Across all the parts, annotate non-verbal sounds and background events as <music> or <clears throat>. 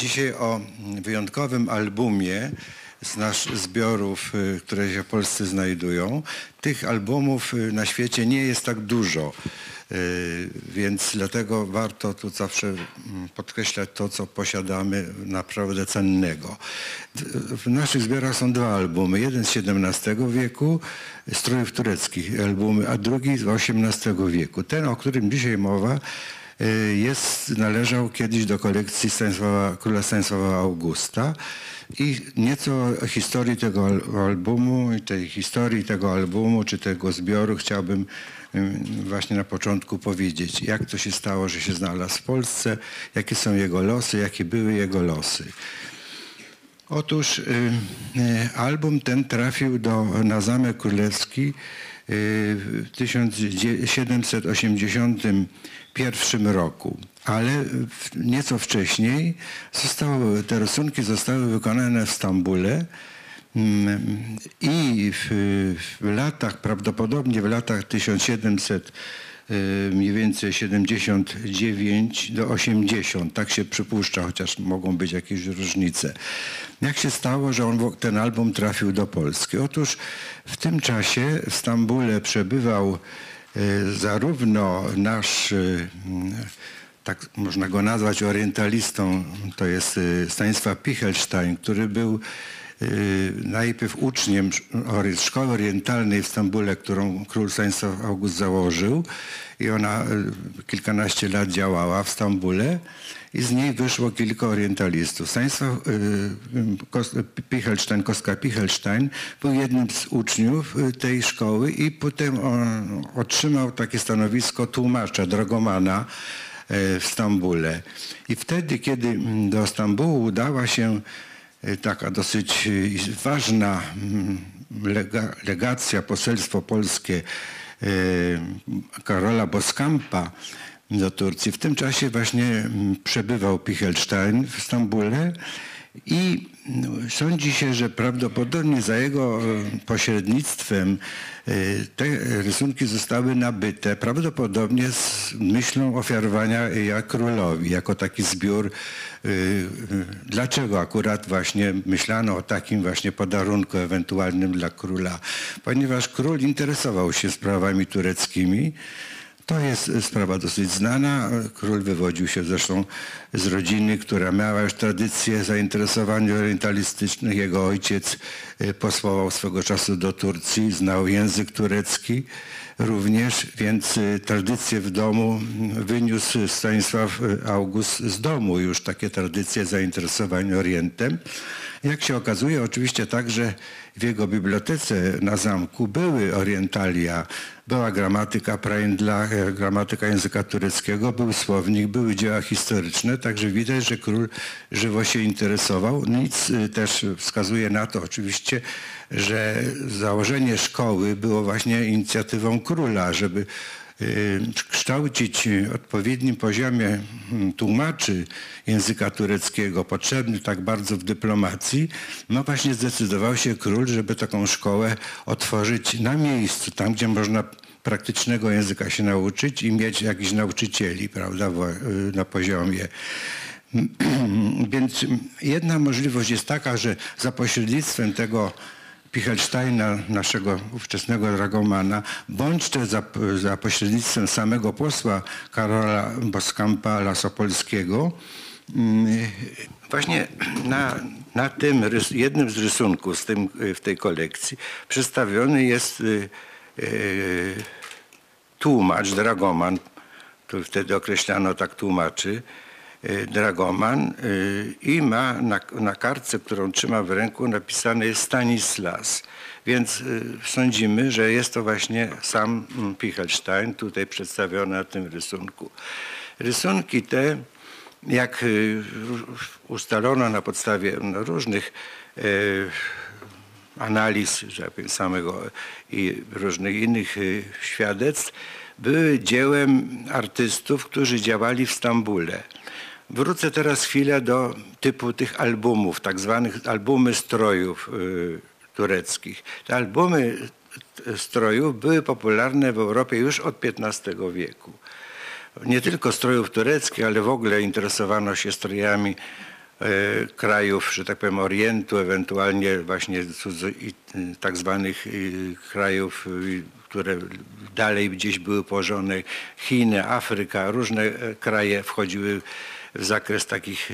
Dzisiaj o wyjątkowym albumie z naszych zbiorów, y, które się w Polsce znajdują. Tych albumów y, na świecie nie jest tak dużo, y, więc dlatego warto tu zawsze mm, podkreślać to, co posiadamy naprawdę cennego. W naszych zbiorach są dwa albumy. Jeden z XVII wieku, strojów tureckich albumy, a drugi z XVIII wieku. Ten, o którym dzisiaj mowa, Y, jest, należał kiedyś do kolekcji Stanisława, króla Stanisława Augusta. I nieco historii tego albumu i tej historii tego albumu czy tego zbioru chciałbym y, właśnie na początku powiedzieć. Jak to się stało, że się znalazł w Polsce, jakie są jego losy, jakie były jego losy. Otóż y, album ten trafił do, na Zamek Królewski w 1780 1991 roku. Ale nieco wcześniej te rysunki zostały wykonane w Stambule mm, i w, w latach, prawdopodobnie w latach 1700 y, mniej więcej 79 do 80, tak się przypuszcza, chociaż mogą być jakieś różnice. Jak się stało, że on, ten album trafił do Polski? Otóż w tym czasie w Stambule przebywał zarówno nasz, y, mm, tak można go nazwać orientalistą, to jest y, Stanisław Pichelstein, który był y, najpierw uczniem szkoły orientalnej w Stambule, którą król Stanisław August założył i ona y, kilkanaście lat działała w Stambule i z niej wyszło kilka orientalistów. Stanisław y, y, Pichelstein, Koska Pichelstein był jednym z uczniów y, tej szkoły i potem otrzymał takie stanowisko tłumacza, drogomana w Stambule. I wtedy, kiedy do Stambułu udała się taka dosyć e, ważna mm, lega, legacja, poselstwo polskie e, Karola Boskampa do Turcji. W tym czasie właśnie mm, przebywał Pichelstein w Stambule i sądzi się, że prawdopodobnie za jego e, pośrednictwem e, te rysunki zostały nabyte, prawdopodobnie z myślą ofiarowania ja królowi, jako taki zbiór. e, Dlaczego akurat właśnie myślano o takim właśnie podarunku ewentualnym dla króla? Ponieważ król interesował się sprawami tureckimi, to jest sprawa dosyć znana. Król wywodził się zresztą z rodziny, która miała już tradycję zainteresowań orientalistycznych. Jego ojciec y, posłował swego czasu do Turcji, znał język turecki również, więc y, tradycje w domu mm, wyniósł Stanisław y, August z domu już takie tradycje zainteresowań Orientem. Jak się okazuje, oczywiście także w jego bibliotece na zamku były orientalia, była gramatyka Praindla, e, gramatyka języka tureckiego, był słownik, były dzieła historyczne, także widać, że król żywo się interesował. Nic y, też wskazuje na to oczywiście, że założenie szkoły było właśnie inicjatywą króla, żeby kształcić w odpowiednim poziomie mm, tłumaczy języka tureckiego, potrzebny tak bardzo w dyplomacji, no właśnie zdecydował się król, żeby taką szkołę otworzyć na miejscu, tam gdzie można praktycznego języka się nauczyć i mieć jakichś nauczycieli, prawda, y, na poziomie. <clears throat> Więc jedna możliwość jest taka, że za pośrednictwem tego Pichelsteina, naszego ówczesnego dragomana, bądź też za, za pośrednictwem samego posła Karola Boskampa Lasopolskiego, mm, właśnie na, na tym rys- jednym z rysunków z tym, w tej kolekcji przedstawiony jest y, y, tłumacz, dragoman, który wtedy określano tak tłumaczy, dragoman y, i ma na, na kartce, którą trzyma w ręku napisane jest Stanislas. Więc y, sądzimy, że jest to właśnie sam mm, Pichelstein, tutaj przedstawiony na tym rysunku. Rysunki te, jak y, ustalono na podstawie no, różnych y, analiz tak samego i różnych innych y, świadectw były dziełem artystów, którzy działali w Stambule. Wrócę teraz chwilę do typu tych albumów, tak zwanych albumy strojów y, tureckich. Te albumy y, strojów były popularne w Europie już od XV wieku. nie tylko strojów tureckich, ale w ogóle interesowano się strojami e, krajów, że tak powiem, Orientu, ewentualnie właśnie i, tak zwanych y, krajów, y, które dalej gdzieś były położone, Chiny, Afryka, różne e, kraje wchodziły w zakres takich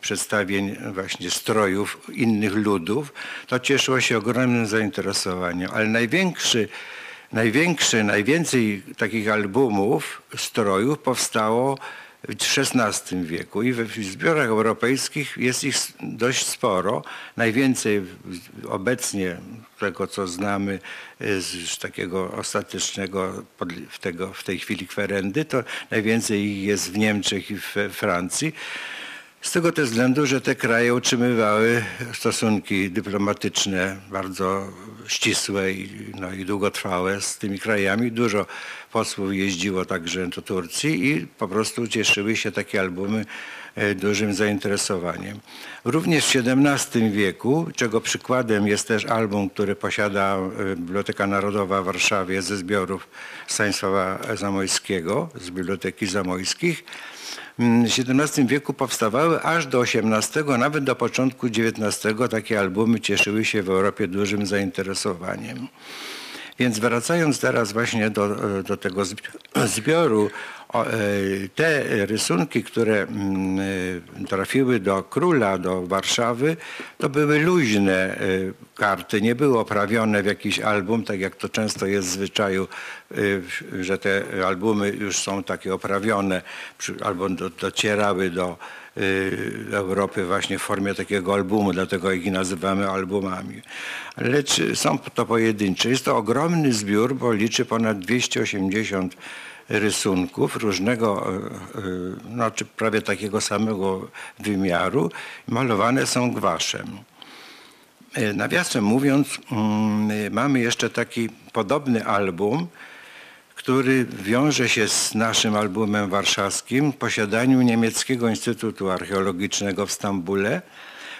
przedstawień właśnie strojów innych ludów, to cieszyło się ogromnym zainteresowaniem. Ale największy, największy, najwięcej takich albumów strojów powstało w XVI wieku i w zbiorach europejskich jest ich dość sporo. Najwięcej obecnie tego, co znamy z takiego ostatecznego w, tego, w tej chwili kwerendy, to najwięcej ich jest w Niemczech i w Francji. Z tego też względu, że te kraje utrzymywały stosunki dyplomatyczne bardzo ścisłe i, no, i długotrwałe z tymi krajami. Dużo posłów jeździło także do Turcji i po prostu cieszyły się takie albumy dużym zainteresowaniem. Również w XVII wieku, czego przykładem jest też album, który posiada e, Biblioteka Narodowa w Warszawie ze zbiorów Stanisława Zamojskiego, z Biblioteki Zamojskich, w XVII wieku powstawały aż do XVIII, nawet do początku XIX takie albumy cieszyły się w Europie dużym zainteresowaniem. Więc wracając teraz właśnie do, do tego <clears throat> zbioru, e, te rysunki, które mm, e, trafiły do króla, do Warszawy, to były luźne e, karty, nie były oprawione w jakiś album, tak jak to często jest w zwyczaju, że te albumy już są takie oprawione albo docierały do Europy właśnie w formie takiego albumu, dlatego ich nazywamy albumami. Lecz są to pojedyncze. Jest to ogromny zbiór, bo liczy ponad 280 rysunków różnego, znaczy prawie takiego samego wymiaru. Malowane są gwaszem. E, nawiasem mówiąc, mm, mamy jeszcze taki podobny album, który wiąże się z naszym albumem warszawskim w posiadaniu Niemieckiego Instytutu Archeologicznego w Stambule,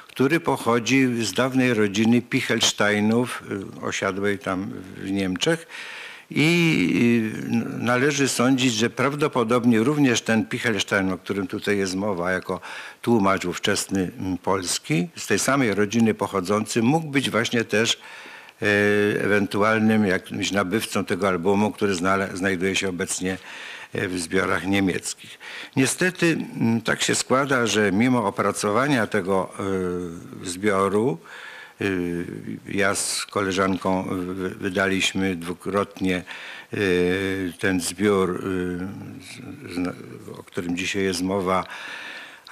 który pochodzi z dawnej rodziny Pichelsteinów, osiadłej tam w Niemczech. I należy sądzić, że prawdopodobnie również ten Pichelstein, o którym tutaj jest mowa, jako tłumacz ówczesny Polski, z tej samej rodziny pochodzący, mógł być właśnie też E, ewentualnym jakimś nabywcą tego albumu, który znajduje się obecnie e, w zbiorach niemieckich. Niestety tak się składa, że mimo opracowania tego e, zbioru, ja z koleżanką wydaliśmy dwukrotnie ten zbiór, o którym dzisiaj jest mowa,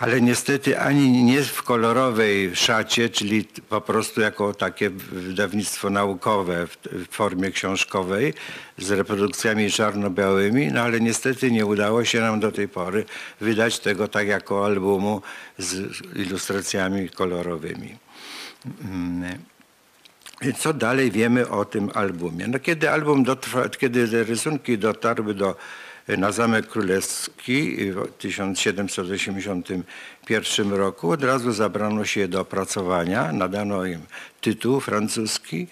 ale niestety ani nie w kolorowej szacie, czyli po prostu jako takie wydawnictwo naukowe w, formie książkowej z reprodukcjami czarno-białymi, no ale niestety nie udało się nam do tej pory wydać tego tak jako albumu z ilustracjami kolorowymi. Mm. Co dalej wiemy o tym albumie? No kiedy album dotrwa, kiedy rysunki dotarły do na Zamek Królewski w 1781 roku. Od razu zabrano się do opracowania, nadano im tytuł francuski,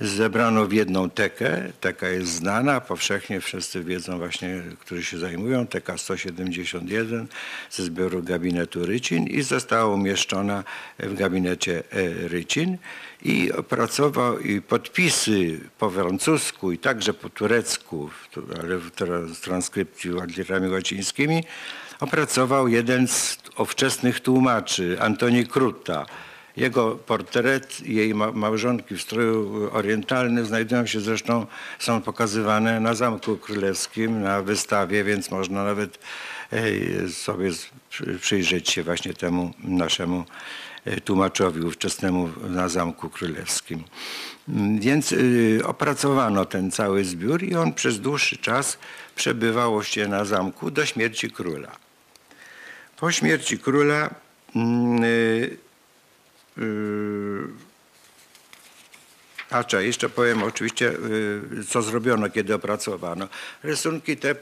zebrano w jedną tekę. Teka jest znana, powszechnie wszyscy wiedzą właśnie, którzy się zajmują. Teka 171 ze zbioru gabinetu Rycin i została umieszczona w gabinecie e, Rycin i opracował i podpisy po francusku i także po turecku, ale w transkrypcji literami łacińskimi, opracował jeden z ówczesnych tłumaczy, Antoni Krutta. Jego portret i jej małżonki w stroju orientalnym znajdują się zresztą, są pokazywane na Zamku Królewskim, na wystawie, więc można nawet sobie przyjrzeć się właśnie temu naszemu E, tłumaczowi ówczesnemu na Zamku Królewskim. Mm, więc y, opracowano ten cały zbiór i on przez dłuższy czas przebywał się na zamku do śmierci króla. Po śmierci króla mm, y, a czy jeszcze powiem oczywiście, co zrobiono, kiedy opracowano. Rysunki te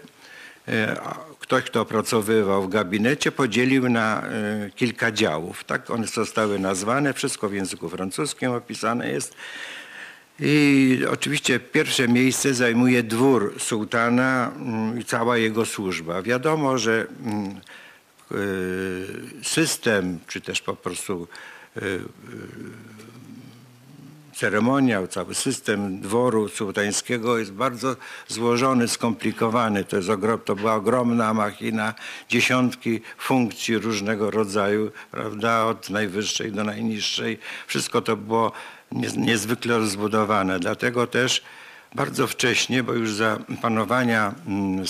E, ktoś, kto opracowywał w gabinecie, podzielił na kilka działów. Tak one zostały nazwane, wszystko w języku francuskim opisane jest. I oczywiście pierwsze miejsce zajmuje dwór sułtana mm, i cała jego służba. Wiadomo, że mm, system, czy też po prostu ceremoniał, cały system dworu sułtańskiego jest bardzo złożony, skomplikowany. To, jest ogrom, to była ogromna machina, dziesiątki funkcji różnego rodzaju, prawda, od najwyższej do najniższej. Wszystko to było niezwykle rozbudowane. Dlatego też bardzo wcześnie, bo już za panowania mm,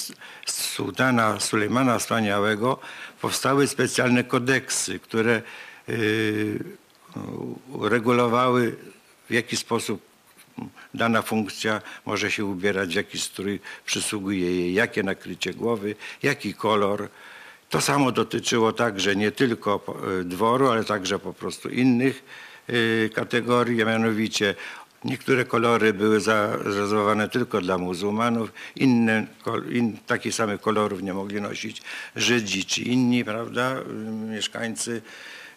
sułtana Sulejmana Wspaniałego powstały specjalne kodeksy, które y, regulowały w jaki sposób dana funkcja może się ubierać, jaki strój przysługuje jej, jakie nakrycie głowy, jaki kolor. To samo dotyczyło także nie tylko y, dworu, ale także po prostu innych y, kategorii, a mianowicie niektóre kolory były zarezerwowane tylko dla muzułmanów, inne, in, takich samych kolorów nie mogli nosić Żydzi czy inni, prawda, y, mieszkańcy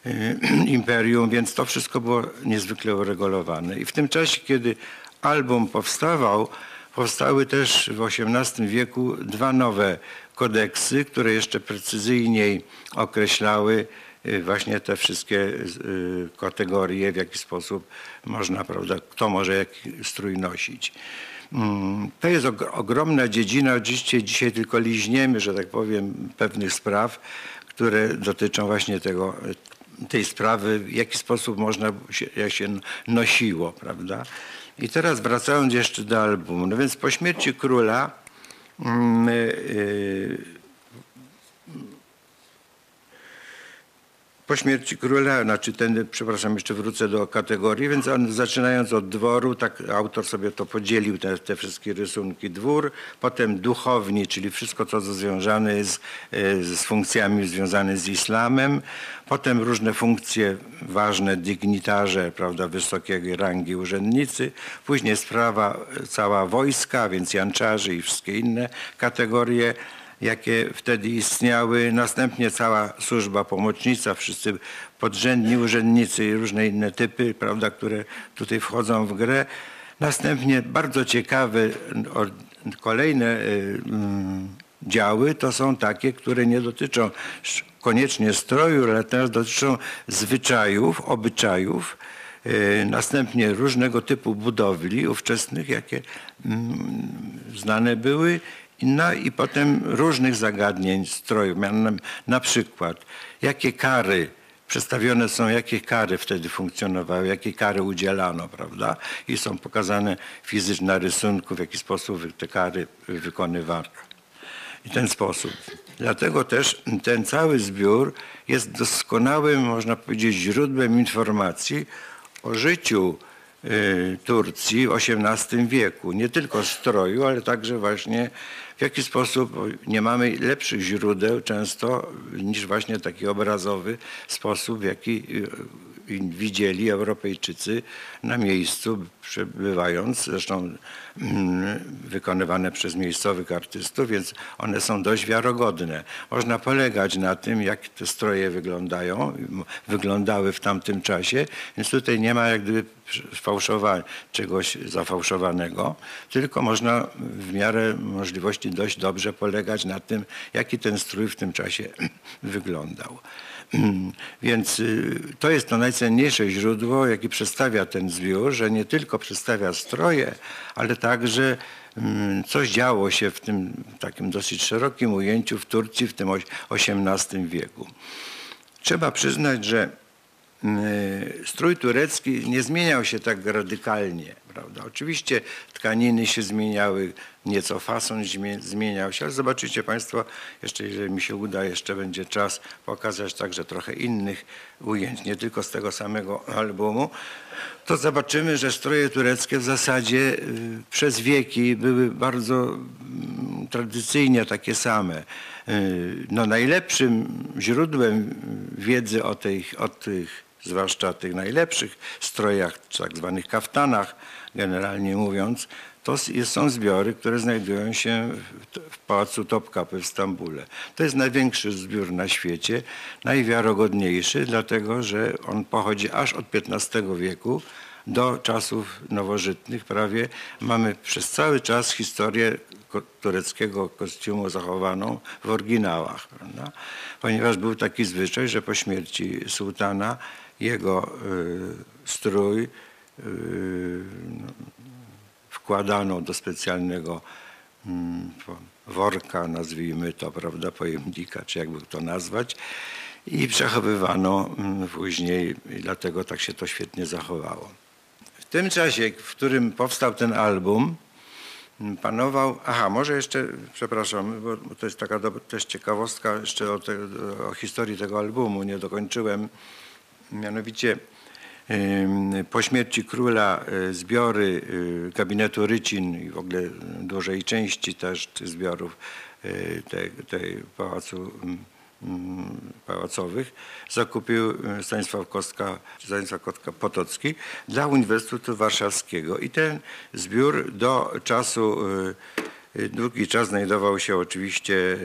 <clears throat> imperium, więc to wszystko było niezwykle uregulowane. I w tym czasie, kiedy album powstawał, powstały też w XVIII wieku dwa nowe kodeksy, które jeszcze precyzyjniej określały y, właśnie te wszystkie y, kategorie, w jaki sposób można, prawda, kto może jaki strój nosić. Mm, to jest ogromna dziedzina, oczywiście dzisiaj tylko liźniemy, że tak powiem, pewnych spraw, które dotyczą właśnie tego tej sprawy, w jaki sposób można się, jak się nosiło, prawda? I teraz wracając jeszcze do albumu, no więc po śmierci króla yy, po śmierci króla, znaczy ten, przepraszam, jeszcze wrócę do kategorii, więc on zaczynając od dworu, tak autor sobie to podzielił, te, te wszystkie rysunki, dwór, potem duchowni, czyli wszystko, co związane jest z funkcjami związane z islamem, potem różne funkcje ważne, dygnitarze, prawda, wysokiej rangi urzędnicy, później sprawa cała wojska, więc janczarzy i wszystkie inne kategorie, jakie wtedy istniały. Następnie cała służba pomocnicza, wszyscy podrzędni urzędnicy i różne inne typy, prawda, które tutaj wchodzą w grę. Następnie bardzo ciekawe kolejne y, mm, działy to są takie, które nie dotyczą koniecznie stroju, ale też dotyczą zwyczajów, obyczajów, y, następnie różnego typu budowli ówczesnych, jakie mm, znane były no i potem różnych zagadnień strojów. Na przykład, jakie kary przedstawione są, jakie kary wtedy funkcjonowały, jakie kary udzielano, prawda? I są pokazane fizycznie na rysunku, w jaki sposób te kary wykonywano. I ten sposób. Dlatego też ten cały zbiór jest doskonałym, można powiedzieć, źródłem informacji o życiu y, Turcji w XVIII wieku. Nie tylko stroju, ale także właśnie w jaki sposób nie mamy lepszych źródeł często niż właśnie taki obrazowy sposób, w jaki widzieli Europejczycy na miejscu przebywając, zresztą mm, wykonywane przez miejscowych artystów, więc one są dość wiarogodne. Można polegać na tym, jak te stroje wyglądają, wyglądały w tamtym czasie, więc tutaj nie ma jak gdyby czegoś zafałszowanego, tylko można w miarę możliwości dość dobrze polegać na tym, jaki ten strój w tym czasie <clears throat> wyglądał. <clears throat> Więc y, to jest to najcenniejsze źródło, jakie przedstawia ten zbiór, że nie tylko przedstawia stroje, ale także mm, coś działo się w tym takim dosyć szerokim ujęciu w Turcji w tym XVIII wieku. Trzeba przyznać, że Y, strój turecki nie zmieniał się tak radykalnie. Prawda? Oczywiście tkaniny się zmieniały, nieco fason zmieniał się, ale zobaczycie Państwo, jeszcze jeżeli mi się uda, jeszcze będzie czas pokazać także trochę innych ujęć, nie tylko z tego samego albumu, to zobaczymy, że stroje tureckie w zasadzie y, przez wieki były bardzo mm, tradycyjnie takie same. Y, no, najlepszym źródłem wiedzy o tych, o tych zwłaszcza tych najlepszych strojach, tak zwanych kaftanach, generalnie mówiąc, to są zbiory, które znajdują się w pałacu Topkapy w Stambule. To jest największy zbiór na świecie, najwiarogodniejszy, dlatego że on pochodzi aż od XV wieku, do czasów nowożytnych prawie mamy przez cały czas historię tureckiego kostiumu zachowaną w oryginałach, prawda? ponieważ był taki zwyczaj, że po śmierci sułtana jego y, strój wkładano do specjalnego mm, worka, nazwijmy to, prawda, pojemnika, czy jakby to nazwać, i przechowywano mm, później, i dlatego tak się to świetnie zachowało. W tym czasie, w którym powstał ten album, m, panował, aha, może jeszcze, przepraszam, bo to jest taka dob- też ciekawostka jeszcze o, te, o historii tego albumu, nie dokończyłem. Mianowicie po śmierci króla y, zbiory y, gabinetu Rycin i w ogóle dużej części też zbiorów y, tej, tej pałacu pałacowych zakupił Stanisław Kostka, Stanisław Kostka Potocki dla Uniwersytetu Warszawskiego. I ten zbiór do czasu, długi czas znajdował się oczywiście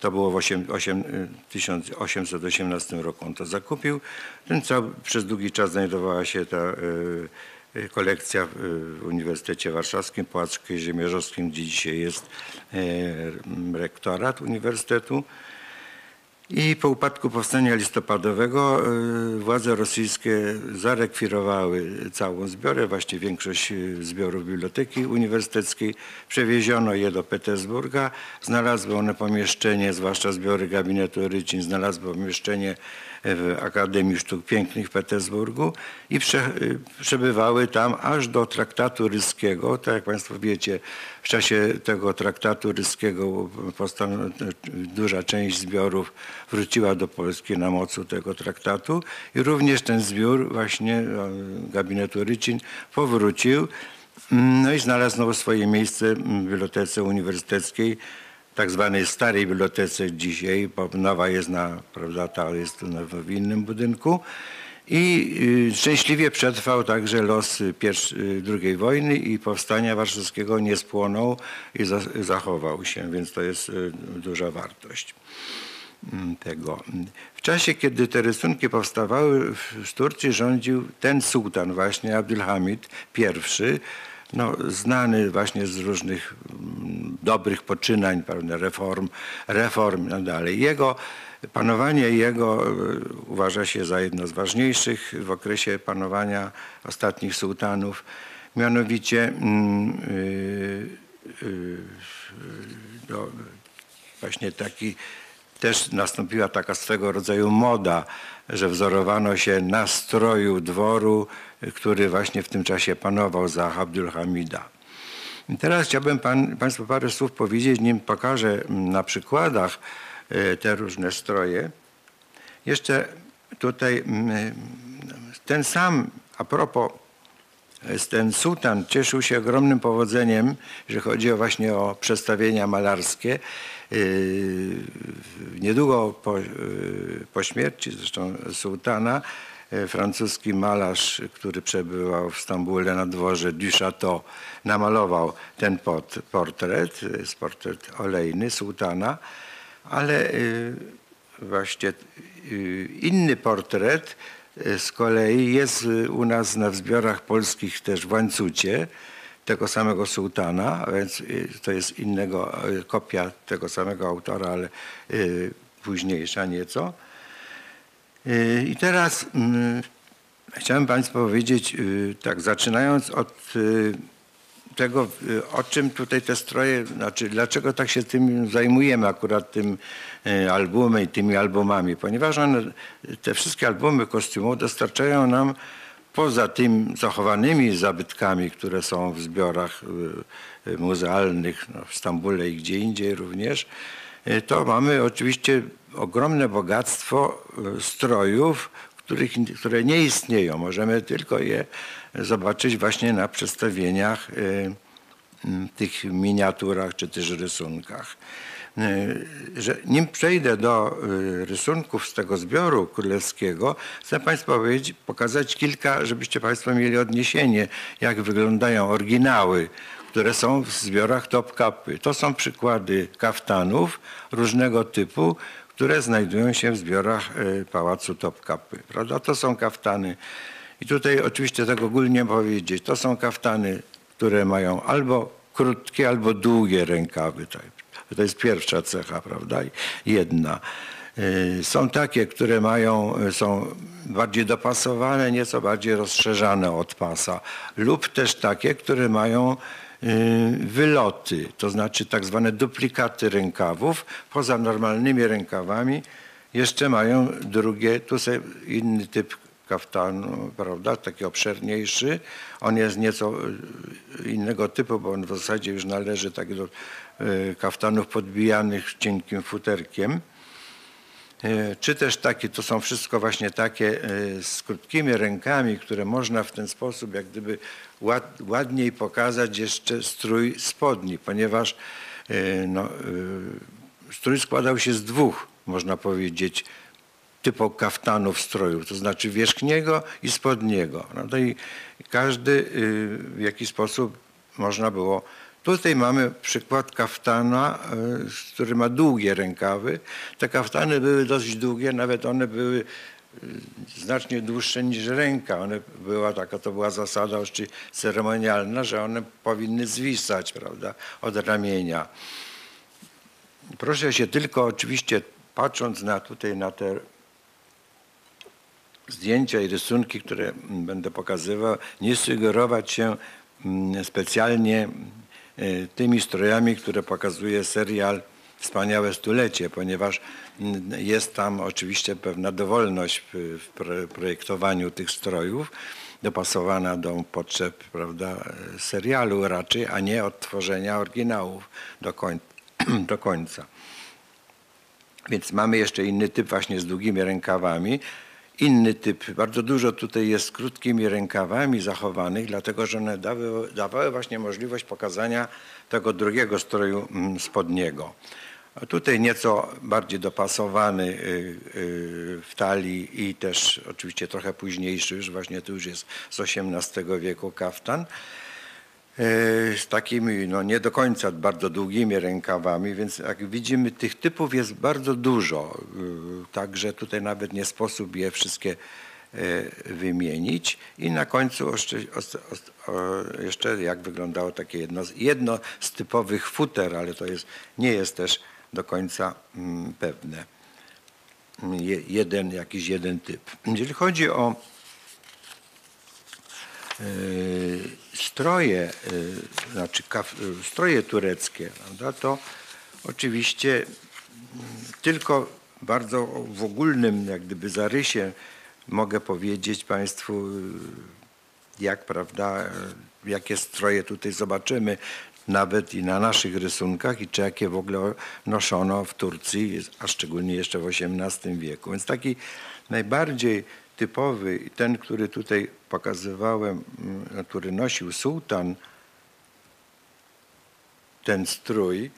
To było w osiem- osiem- y, 1818 roku. On to zakupił. Ten cały, przez długi czas znajdowała się ta y, y, kolekcja w, Uniwersytecie Warszawskim, Pałacu Kazimierzowskim, gdzie dzisiaj jest y, rektorat Uniwersytetu. I po upadku powstania listopadowego y, władze rosyjskie zarekwirowały całą zbiorę, właściwie większość y, zbiorów Biblioteki Uniwersyteckiej. Przewieziono je do Petersburga. Znalazły one pomieszczenie, zwłaszcza zbiory gabinetu Rycin, znalazły pomieszczenie w Akademii Sztuk Pięknych w Petersburgu i y, przebywały tam aż do traktatu ryskiego. Tak jak Państwo wiecie, w czasie tego traktatu ryskiego duża część zbiorów wróciła do Polski na mocy tego traktatu i również ten zbiór właśnie e, gabinetu Rycin powrócił no i znalazł swoje miejsce w Bibliotece Uniwersyteckiej, tak zwanej starej bibliotece dzisiaj, nowa jest na, prawda, ta jest w innym budynku. I y, szczęśliwie przetrwał także los y, pierwsz- y, II wojny i powstania warszawskiego nie spłonął i za, zachował się, więc to jest duża wartość mm, tego. W czasie, kiedy te rysunki powstawały, w Turcji rządził ten sułtan właśnie, Abdülhamid I, no, znany właśnie z różnych dobrych poczynań, prawda, reform, reform i tak dalej. Jego panowanie jego e, uważa się za jedno z ważniejszych w okresie panowania ostatnich sułtanów. Mianowicie mm, y, y, no, właśnie taki też nastąpiła taka swego rodzaju moda, że wzorowano się na stroju dworu, który właśnie w tym czasie panował za Abdulhamida. I Teraz chciałbym pan, Państwu parę słów powiedzieć, nim pokażę mm, na przykładach e, te różne stroje. Jeszcze tutaj mm, ten sam, a propos jest ten sułtan cieszył się ogromnym powodzeniem, że chodzi właśnie o przestawienia malarskie. Yy, Niedługo po, po śmierci zresztą sułtana, francuski malarz, który przebywał w Stambule na dworze du Château, namalował ten pot, portret, jest portret olejny sułtana, ale yy, właśnie inny portret z kolei jest u nas na zbiorach polskich też w Łańcucie tego samego sułtana, więc to jest innego, kopia tego samego autora, ale późniejsza nieco. I teraz mm, chciałem Państwu powiedzieć, y, tak zaczynając od y, tego, y, o czym tutaj te stroje, znaczy dlaczego tak się tym zajmujemy, akurat tym albumem i tymi albumami, ponieważ one, te wszystkie albumy kostiumów dostarczają nam poza tym zachowanymi zabytkami, które są w zbiorach muzealnych no, w Stambule i gdzie indziej również, to mamy oczywiście ogromne bogactwo y, strojów, których, które nie istnieją. Możemy tylko je zobaczyć właśnie na przedstawieniach, m, tych miniaturach czy też rysunkach. Że nim przejdę do rysunków z tego zbioru królewskiego, chcę Państwu pokazać kilka, żebyście Państwo mieli odniesienie, jak wyglądają oryginały, które są w zbiorach Topkapy. To są przykłady kaftanów różnego typu, które znajdują się w zbiorach e, Pałacu Topkapy. Prawda? To są kaftany. I tutaj oczywiście tak ogólnie powiedzieć, to są kaftany, które mają albo krótkie, albo długie rękawy. To jest pierwsza cecha, prawda? Jedna. Y, są takie, które mają, y, są bardziej dopasowane, nieco bardziej rozszerzane od pasa, lub też takie, które mają wyloty, to znaczy tak zwane duplikaty rękawów. Poza normalnymi rękawami jeszcze mają drugie, tu jest inny typ kaftanu, prawda, taki obszerniejszy. On jest nieco innego typu, bo on w zasadzie już należy tak do kaftanów podbijanych cienkim futerkiem. Czy też takie, to są wszystko właśnie takie z krótkimi rękami, które można w ten sposób jak gdyby ład, ładniej pokazać jeszcze strój spodni, ponieważ e, no, strój składał się z dwóch, można powiedzieć, typów kaftanów strojów, to znaczy wierzchniego i spodniego. No i każdy w jakiś sposób można było Tutaj mamy przykład kaftana, e, który ma długie rękawy. Te kaftany były dosyć długie, nawet one były e, znacznie dłuższe niż ręka. One była taka, to była zasada ceremonialna, że one powinny zwisać, prawda, od ramienia. Proszę się tylko oczywiście patrząc na tutaj na te zdjęcia i rysunki, które będę pokazywał, nie sugerować się mm, specjalnie E, tymi strojami, które pokazuje serial Wspaniałe Stulecie, ponieważ jest tam oczywiście pewna dowolność w projektowaniu tych strojów, dopasowana do potrzeb prawda, serialu raczej, a nie odtworzenia oryginałów do, koń <clears throat> do końca. Więc mamy jeszcze inny typ właśnie z długimi rękawami, inny typ. Bardzo dużo tutaj jest z krótkimi rękawami zachowanych, dlatego że one dały, dawały właśnie możliwość pokazania tego drugiego stroju mm, spodniego. A tutaj nieco bardziej dopasowany y, y, w talii i też oczywiście trochę późniejszy, już właśnie tu już jest z XVIII wieku kaftan z takimi no, nie do końca bardzo długimi rękawami, więc jak widzimy tych typów jest bardzo dużo, y, także tutaj nawet nie sposób je wszystkie e, wymienić i na końcu jeszcze, jak wyglądało takie jedno, jedno z typowych futer, ale to jest, nie jest też do końca mm, pewne. Jeden, jakiś jeden typ. Jeżeli chodzi o stroje, e, znaczy stroje tureckie, prawda, to oczywiście tylko bardzo w ogólnym jak gdyby zarysie mogę powiedzieć Państwu, jak prawda, jakie stroje tutaj zobaczymy, nawet i na naszych rysunkach i czy jakie w ogóle noszono w Turcji, a szczególnie jeszcze w XVIII wieku. Więc taki najbardziej typowy, ten, który tutaj pokazywałem, mm, który nosił sułtan, ten strój,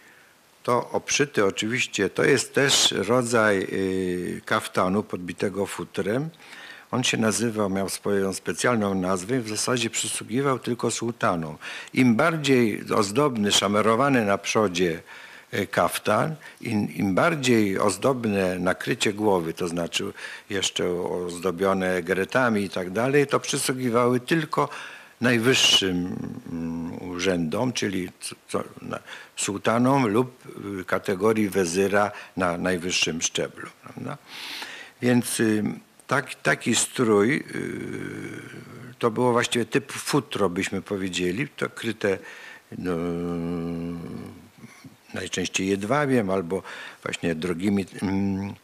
to oprzyty oczywiście, to jest też rodzaj y, kaftanu podbitego futrem. On się nazywał, miał swoją specjalną nazwę i w zasadzie przysługiwał tylko sułtanom. Im bardziej ozdobny, szamerowany na przodzie kaftan, im, im, bardziej ozdobne nakrycie głowy, to znaczy jeszcze ozdobione gretami i tak dalej, to przysługiwały tylko najwyższym mm, urzędom, czyli sułtanom lub y, kategorii wezyra na najwyższym szczeblu. Prawda? Więc y, tak, taki strój y, to było właściwie typ futro, byśmy powiedzieli, to kryte no, najczęściej jedwabiem albo właśnie drogimi mm,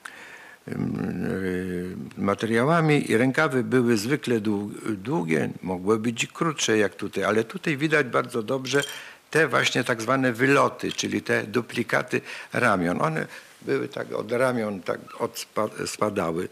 mm, materiałami i rękawy były zwykle długie, mogły być krótsze jak tutaj, ale tutaj widać bardzo dobrze te właśnie tak zwane wyloty, czyli te duplikaty ramion. One były tak od ramion tak spadały.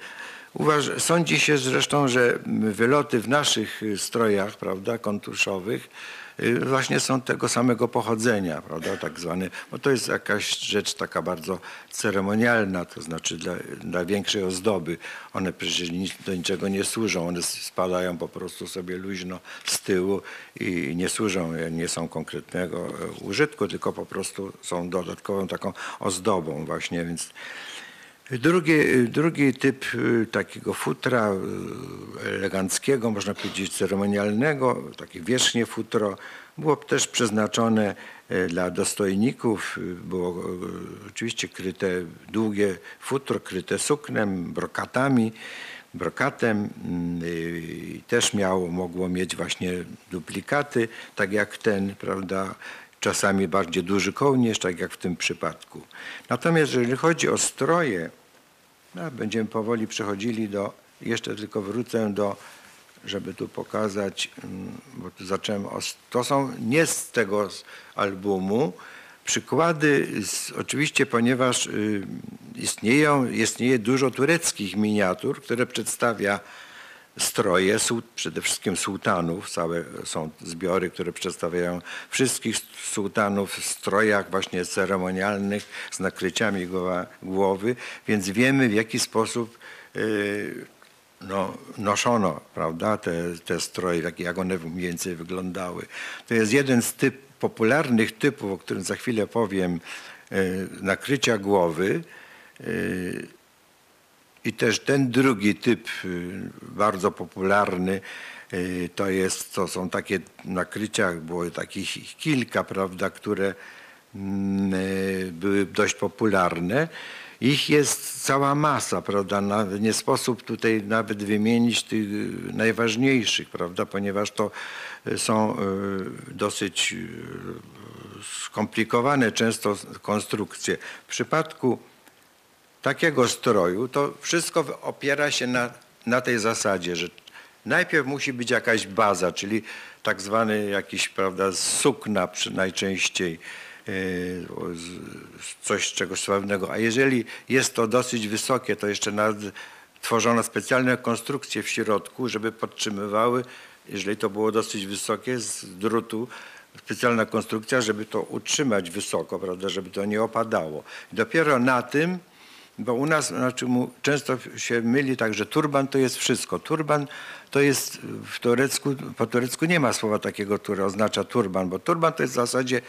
Uważ, sądzi się zresztą, że wyloty w naszych strojach, prawda, kontuszowych, Y, właśnie są tego samego pochodzenia, prawda, tak zwany, bo to jest jakaś rzecz taka bardzo ceremonialna, to znaczy dla, dla większej ozdoby. One przecież do niczego nie służą, one spadają po prostu sobie luźno z tyłu i nie służą, nie są konkretnego e, użytku, tylko po prostu są dodatkową taką ozdobą właśnie, więc Drugi, drugi typ y, takiego futra y, eleganckiego, można powiedzieć ceremonialnego, takie wierzchnie futro, było też przeznaczone y, dla dostojników. Było oczywiście kryte długie futro, kryte suknem, brokatami, brokatem. Też miało, mogło mieć właśnie duplikaty, tak jak ten, prawda, czasami bardziej duży kołnierz, tak jak w tym przypadku. Natomiast jeżeli chodzi o stroje, no, będziemy powoli przechodzili do, jeszcze tylko wrócę do, żeby tu pokazać, mm, bo tu zacząłem, to są nie z tego albumu, przykłady, z, oczywiście ponieważ y, istnieją, istnieje dużo tureckich miniatur, które przedstawia stroje, przede wszystkim sułtanów, całe są zbiory, które przedstawiają wszystkich sułtanów w strojach właśnie ceremonialnych z nakryciami głowy, więc wiemy w jaki sposób y, no, noszono prawda, te, te stroje, jak, one mniej więcej wyglądały. To jest jeden z typ, popularnych typów, o którym za chwilę powiem, y, nakrycia głowy. I też ten drugi typ y, bardzo popularny y, to jest, to są takie nakrycia, było takich kilka, prawda, które mm, y, były dość popularne. Ich jest cała masa, prawda? Nie sposób tutaj nawet wymienić tych najważniejszych, prawda? Ponieważ to są dosyć skomplikowane często konstrukcje. W przypadku takiego stroju, to wszystko opiera się na, na tej zasadzie, że najpierw musi być jakaś baza, czyli tak zwany jakiś, prawda, sukna najczęściej, e, coś czegoś sławnego. A jeżeli jest to dosyć wysokie, to jeszcze tworzono specjalne konstrukcje w środku, żeby podtrzymywały, jeżeli to było dosyć wysokie, z drutu, specjalna konstrukcja, żeby to utrzymać wysoko, prawda, żeby to nie opadało. Dopiero na tym bo u nas znaczy, często się myli tak, że turban to jest wszystko. Turban to jest w turecku, po turecku nie ma słowa takiego, które oznacza turban, bo turban to jest w zasadzie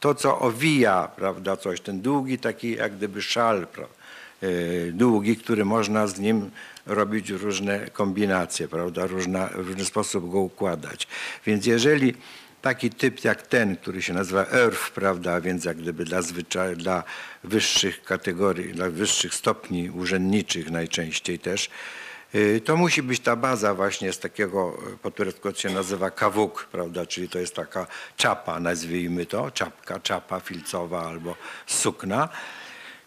to, co owija, prawda, coś, ten długi taki jak gdyby szal, prawda, e, długi, który można z nim robić różne kombinacje, prawda, Różna, w różny sposób go układać. Więc jeżeli taki typ jak ten, który się nazywa ERF, prawda, a więc jak gdyby dla, zwyczaj, dla wyższych kategorii, dla wyższych stopni urzędniczych najczęściej też, y, to musi być ta baza właśnie z takiego, po turecku się nazywa kawuk, prawda, czyli to jest taka czapa, nazwijmy to, czapka, czapa filcowa albo sukna.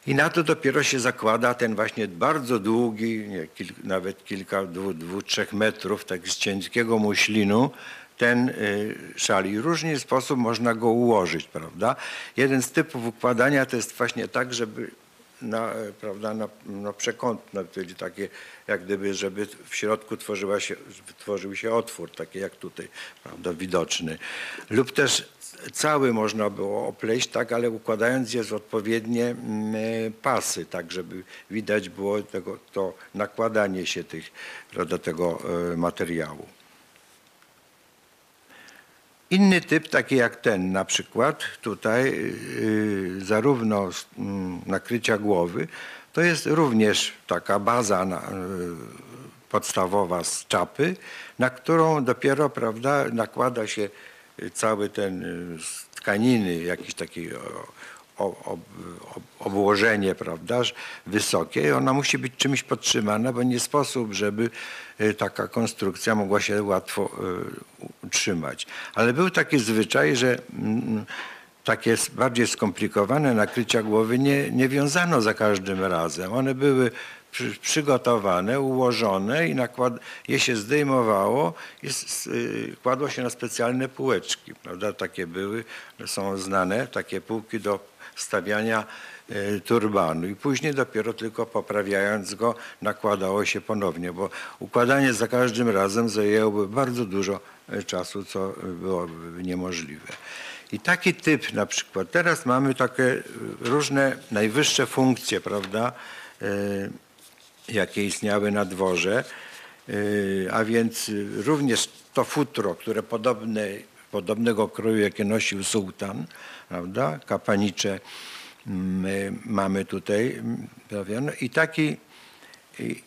I na to dopiero się zakłada ten właśnie bardzo długi, nie, kil, nawet kilka, dwóch, dwu, trzech metrów, tak z cienkiego muślinu, ten y, szal i różny sposób można go ułożyć, prawda? Jeden z typów układania to jest właśnie tak, żeby na, prawda, na, na przekątne, czyli takie jak gdyby, żeby w środku tworzyła się, tworzył się otwór, taki jak tutaj, prawda, widoczny. Lub też cały można było opleść, tak, ale układając je z odpowiednie mm, pasy, tak, żeby widać było tego, to nakładanie się tych, prawda, tego e, materiału. Inny typ, taki jak ten na przykład, tutaj yy, zarówno yy, nakrycia głowy, to jest również taka baza yy, podstawowa z czapy, na którą dopiero prawda, nakłada się cały ten y, z tkaniny, jakiś taki obłożenie, prawda, wysokie. Ona musi być czymś podtrzymana, bo nie sposób, żeby y, taka konstrukcja mogła się łatwo y, utrzymać. Ale był taki zwyczaj, że mm, takie bardziej skomplikowane nakrycia głowy nie, nie wiązano za każdym razem. One były przy, przygotowane, ułożone i nakład, je się zdejmowało i y, kładło się na specjalne półeczki. Prawda? Takie były, są znane, takie półki do stawiania e, turbanu i później dopiero tylko poprawiając go nakładało się ponownie, bo układanie za każdym razem zajęłoby bardzo dużo e, czasu, co byłoby niemożliwe. I taki typ na przykład, teraz mamy takie różne najwyższe funkcje, prawda, jakie istniały na dworze, a więc również to futro, które podobne, podobnego kroju, jakie nosił sułtan, prawda, kapanicze my mamy tutaj. No I taki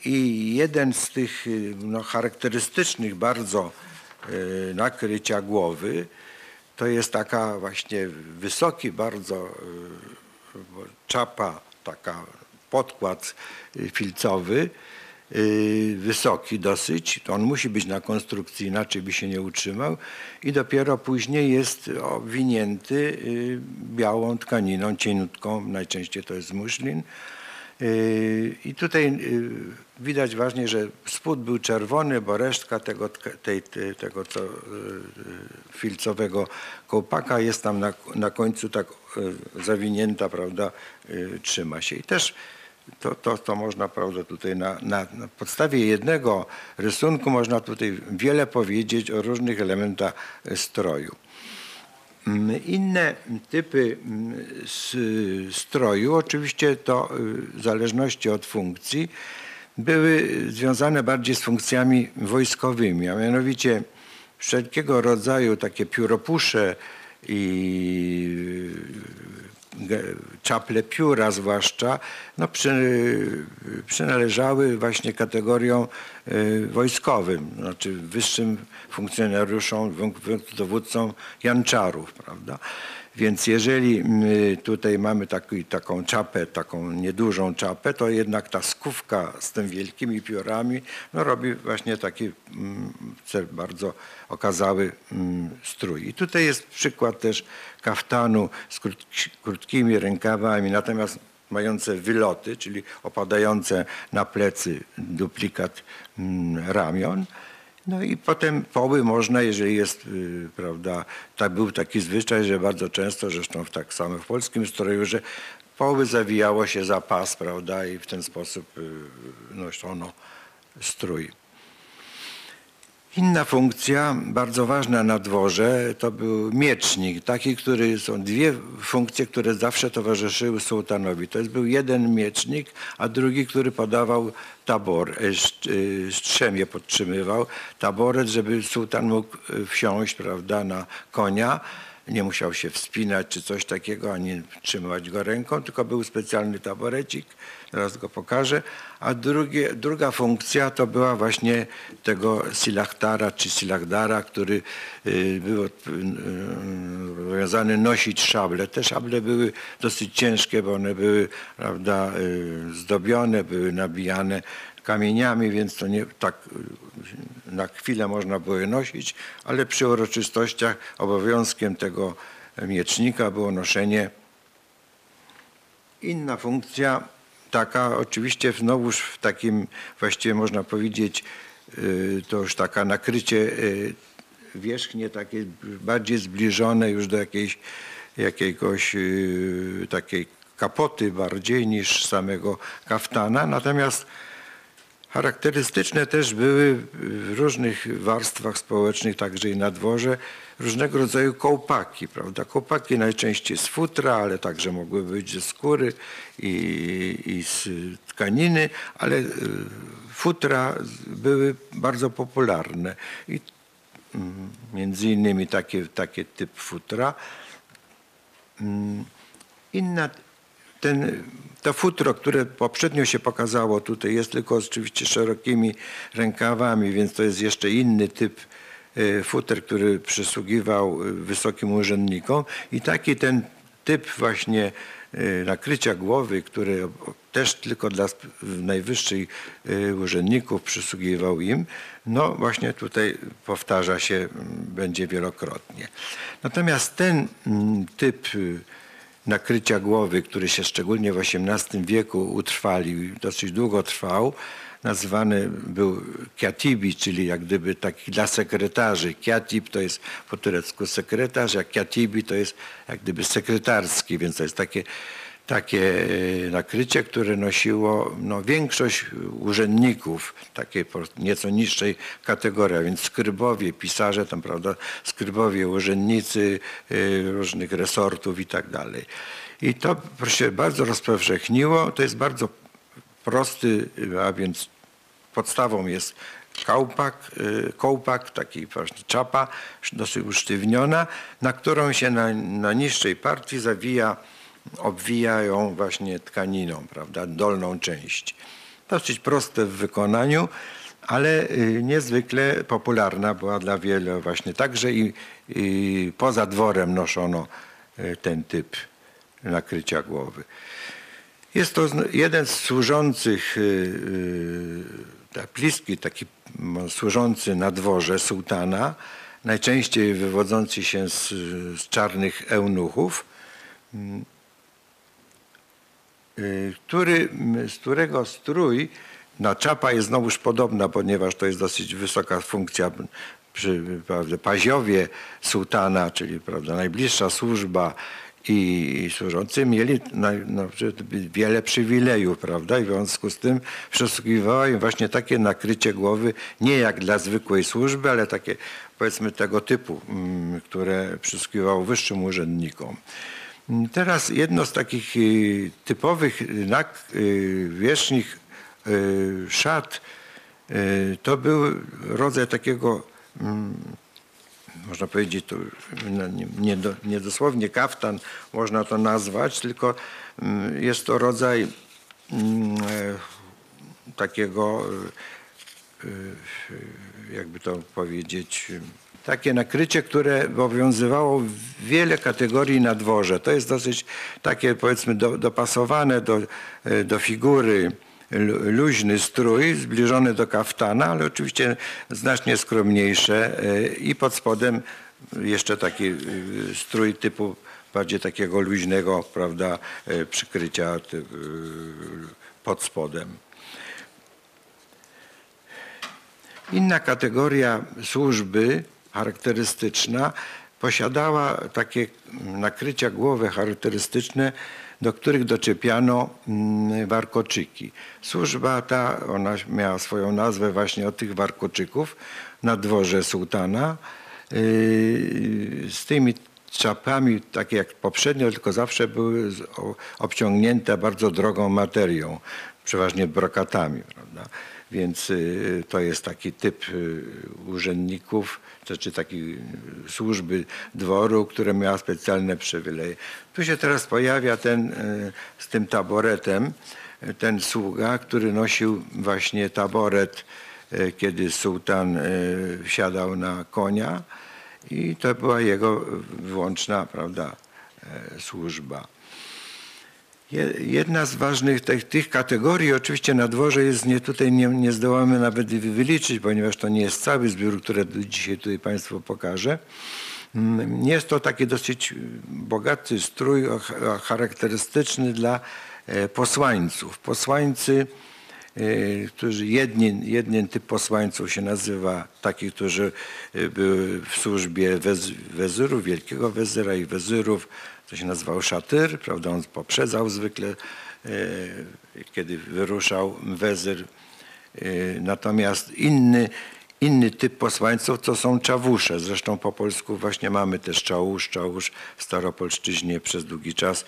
i- jeden z tych y, no, charakterystycznych bardzo y, nakrycia głowy to jest taka właśnie wysoki bardzo czapa, taka podkład y, filcowy, y, wysoki dosyć. To on musi być na konstrukcji, inaczej by się nie utrzymał. I dopiero później jest owinięty y, białą tkaniną, cieniutką, najczęściej to jest muszlin. Yy, I tutaj widać właśnie, że spód był czerwony, bo resztka tego, tej, tego co, filcowego kołpaka jest tam na, na końcu tak zawinięta, prawda, trzyma się. I też to, to, to można, prawda, tutaj na, na, na podstawie jednego rysunku można tutaj wiele powiedzieć o różnych elementach e, stroju. Mm, Inne typy mm, stroju, oczywiście to y, w zależności od funkcji, były związane bardziej z funkcjami wojskowymi, a mianowicie wszelkiego rodzaju takie pióropusze i czaple pióra zwłaszcza, no przy, przynależały właśnie kategoriom y, wojskowym, znaczy wyższym funkcjonariuszom, dowódcom janczarów, prawda? Więc jeżeli tutaj mamy taki, taką czapę, taką niedużą czapę, to jednak ta skówka z tymi wielkimi piórami no, robi właśnie taki mm, bardzo okazały mm, strój. I tutaj jest przykład też kaftanu z krótki, krótkimi rękawami, natomiast mające wyloty, czyli opadające na plecy duplikat mm, ramion. No i potem poły można, jeżeli jest, y, prawda, tak był taki zwyczaj, że bardzo często, zresztą w tak samo w polskim stroju, że poły zawijało się za pas, prawda, i w ten sposób y, noszono strój. Inna funkcja, bardzo ważna na dworze, to był miecznik, taki, który są dwie funkcje, które zawsze towarzyszyły sułtanowi. To jest był jeden miecznik, a drugi, który podawał tabor, e, e, strzemię podtrzymywał, taboret, żeby sułtan mógł e, wsiąść, prawda, na konia. Nie musiał się wspinać czy coś takiego, ani trzymać go ręką, tylko był specjalny taborecik, teraz go pokażę. A drugie, druga funkcja to była właśnie tego silachtara czy silachdara, który y, był y, y, obowiązany nosić szable. Te szable były dosyć ciężkie, bo one były prawda, zdobione, były nabijane kamieniami, więc to nie tak na chwilę można było je nosić, ale przy uroczystościach obowiązkiem tego miecznika było noszenie Inna funkcja, taka oczywiście znowuż w takim, właściwie można powiedzieć, y, to już taka nakrycie y, wierzchnie, takie bardziej zbliżone już do jakiejś, jakiegoś y, takiej kapoty bardziej niż samego kaftana. Natomiast Charakterystyczne też były w różnych warstwach społecznych, także i na dworze, różnego rodzaju kołpaki, prawda? Kołpaki najczęściej z futra, ale także mogły być ze skóry i, i z tkaniny, ale y, futra były bardzo popularne. I mm, między innymi takie, takie typ futra. Mm, Inna, ten, to futro, które poprzednio się pokazało tutaj, jest tylko oczywiście szerokimi rękawami, więc to jest jeszcze inny typ e, futer, który przysługiwał e, wysokim urzędnikom. I taki ten typ właśnie e, nakrycia głowy, który też tylko dla najwyższych urzędników przysługiwał im, no właśnie tutaj powtarza się, będzie wielokrotnie. Natomiast ten typ nakrycia głowy, który się szczególnie w XVIII wieku utrwalił dosyć długo trwał, nazywany był kiatibi, czyli jak gdyby taki dla sekretarzy. Kiatib to jest po turecku sekretarz, a kiatibi to jest jak gdyby sekretarski, więc to jest takie, takie e, nakrycie, które nosiło no, większość urzędników takiej nieco niższej kategorii, a więc skrybowie, pisarze, tam prawda, skrybowie, urzędnicy y, różnych resortów i tak dalej. I to się bardzo rozpowszechniło. To jest bardzo prosty, y, a więc podstawą jest kołpak, y, kołpak, taki właśnie czapa, dosyć usztywniona, na którą się na, na niższej partii zawija obwijają właśnie tkaniną, prawda, dolną część. Dosyć proste w wykonaniu, ale y, niezwykle popularna była dla wielu właśnie. Także i, i poza dworem noszono y, ten typ nakrycia głowy. Jest to jeden z służących, y, y, tak taki służący na dworze sułtana, najczęściej wywodzący się z, z czarnych eunuchów, mm, który, m, z którego strój, no czapa jest znowuż podobna, ponieważ to jest dosyć wysoka funkcja przy prawda, paziowie sułtana, czyli prawda, najbliższa służba i służący mieli na, no, wiele przywilejów, prawda? I w związku z tym przysługiwało im właśnie takie nakrycie głowy, nie jak dla zwykłej służby, ale takie powiedzmy tego typu, które przysługiwało wyższym urzędnikom. Teraz jedno z takich y, typowych nak, y, wierzchnich y, szat y, to był rodzaj takiego mm, można powiedzieć, to no, nie, nie, do, nie dosłownie kaftan można to nazwać, tylko mm, jest to rodzaj mm, e, takiego, jakby to powiedzieć, takie nakrycie, które obowiązywało wiele kategorii na dworze. To jest dosyć takie powiedzmy do, dopasowane do, e, do figury lu- luźny strój zbliżony do kaftana, ale oczywiście znacznie skromniejsze e, i pod spodem jeszcze taki e, strój typu bardziej takiego luźnego, prawda, przykrycia pod spodem. Inna kategoria służby charakterystyczna posiadała takie nakrycia głowy charakterystyczne, do których doczepiano mm, warkoczyki. Służba ta, ona miała swoją nazwę właśnie od tych warkoczyków na dworze sułtana. Yy, Z tymi czapami, takie jak poprzednio, tylko zawsze były obciągnięte bardzo drogą materią, przeważnie brokatami. Prawda? Więc y, to jest taki typ y, urzędników, czy, czy takiej y, służby dworu, które miała specjalne przywileje. Tu się teraz pojawia ten z tym taboretem, ten sługa, który nosił właśnie taboret, kiedy sułtan wsiadał na konia i to była jego wyłączna prawda, służba. Je- Jedna z ważnych tych, tych kategorii, oczywiście na dworze jest, nie, tutaj nie, nie zdołamy nawet wy- wyliczyć, ponieważ to nie jest cały zbiór, który dzisiaj tutaj Państwu pokażę. Mm, Jest to taki dosyć bogaty strój charakterystyczny dla e, posłańców. Posłańcy, e, którzy jedni, jeden typ posłańców się nazywa taki, którzy e, były w służbie wez, wezyrów, wielkiego wezyra i wezyrów, to się nazywał szatyr, prawda, on poprzedzał zwykle, e, kiedy wyruszał wezyr. E, Natomiast inny, inny typ posłańców to są czawusze. Zresztą po polsku właśnie mamy też czałusz. Czałusz w Staropolszczyźnie przez długi czas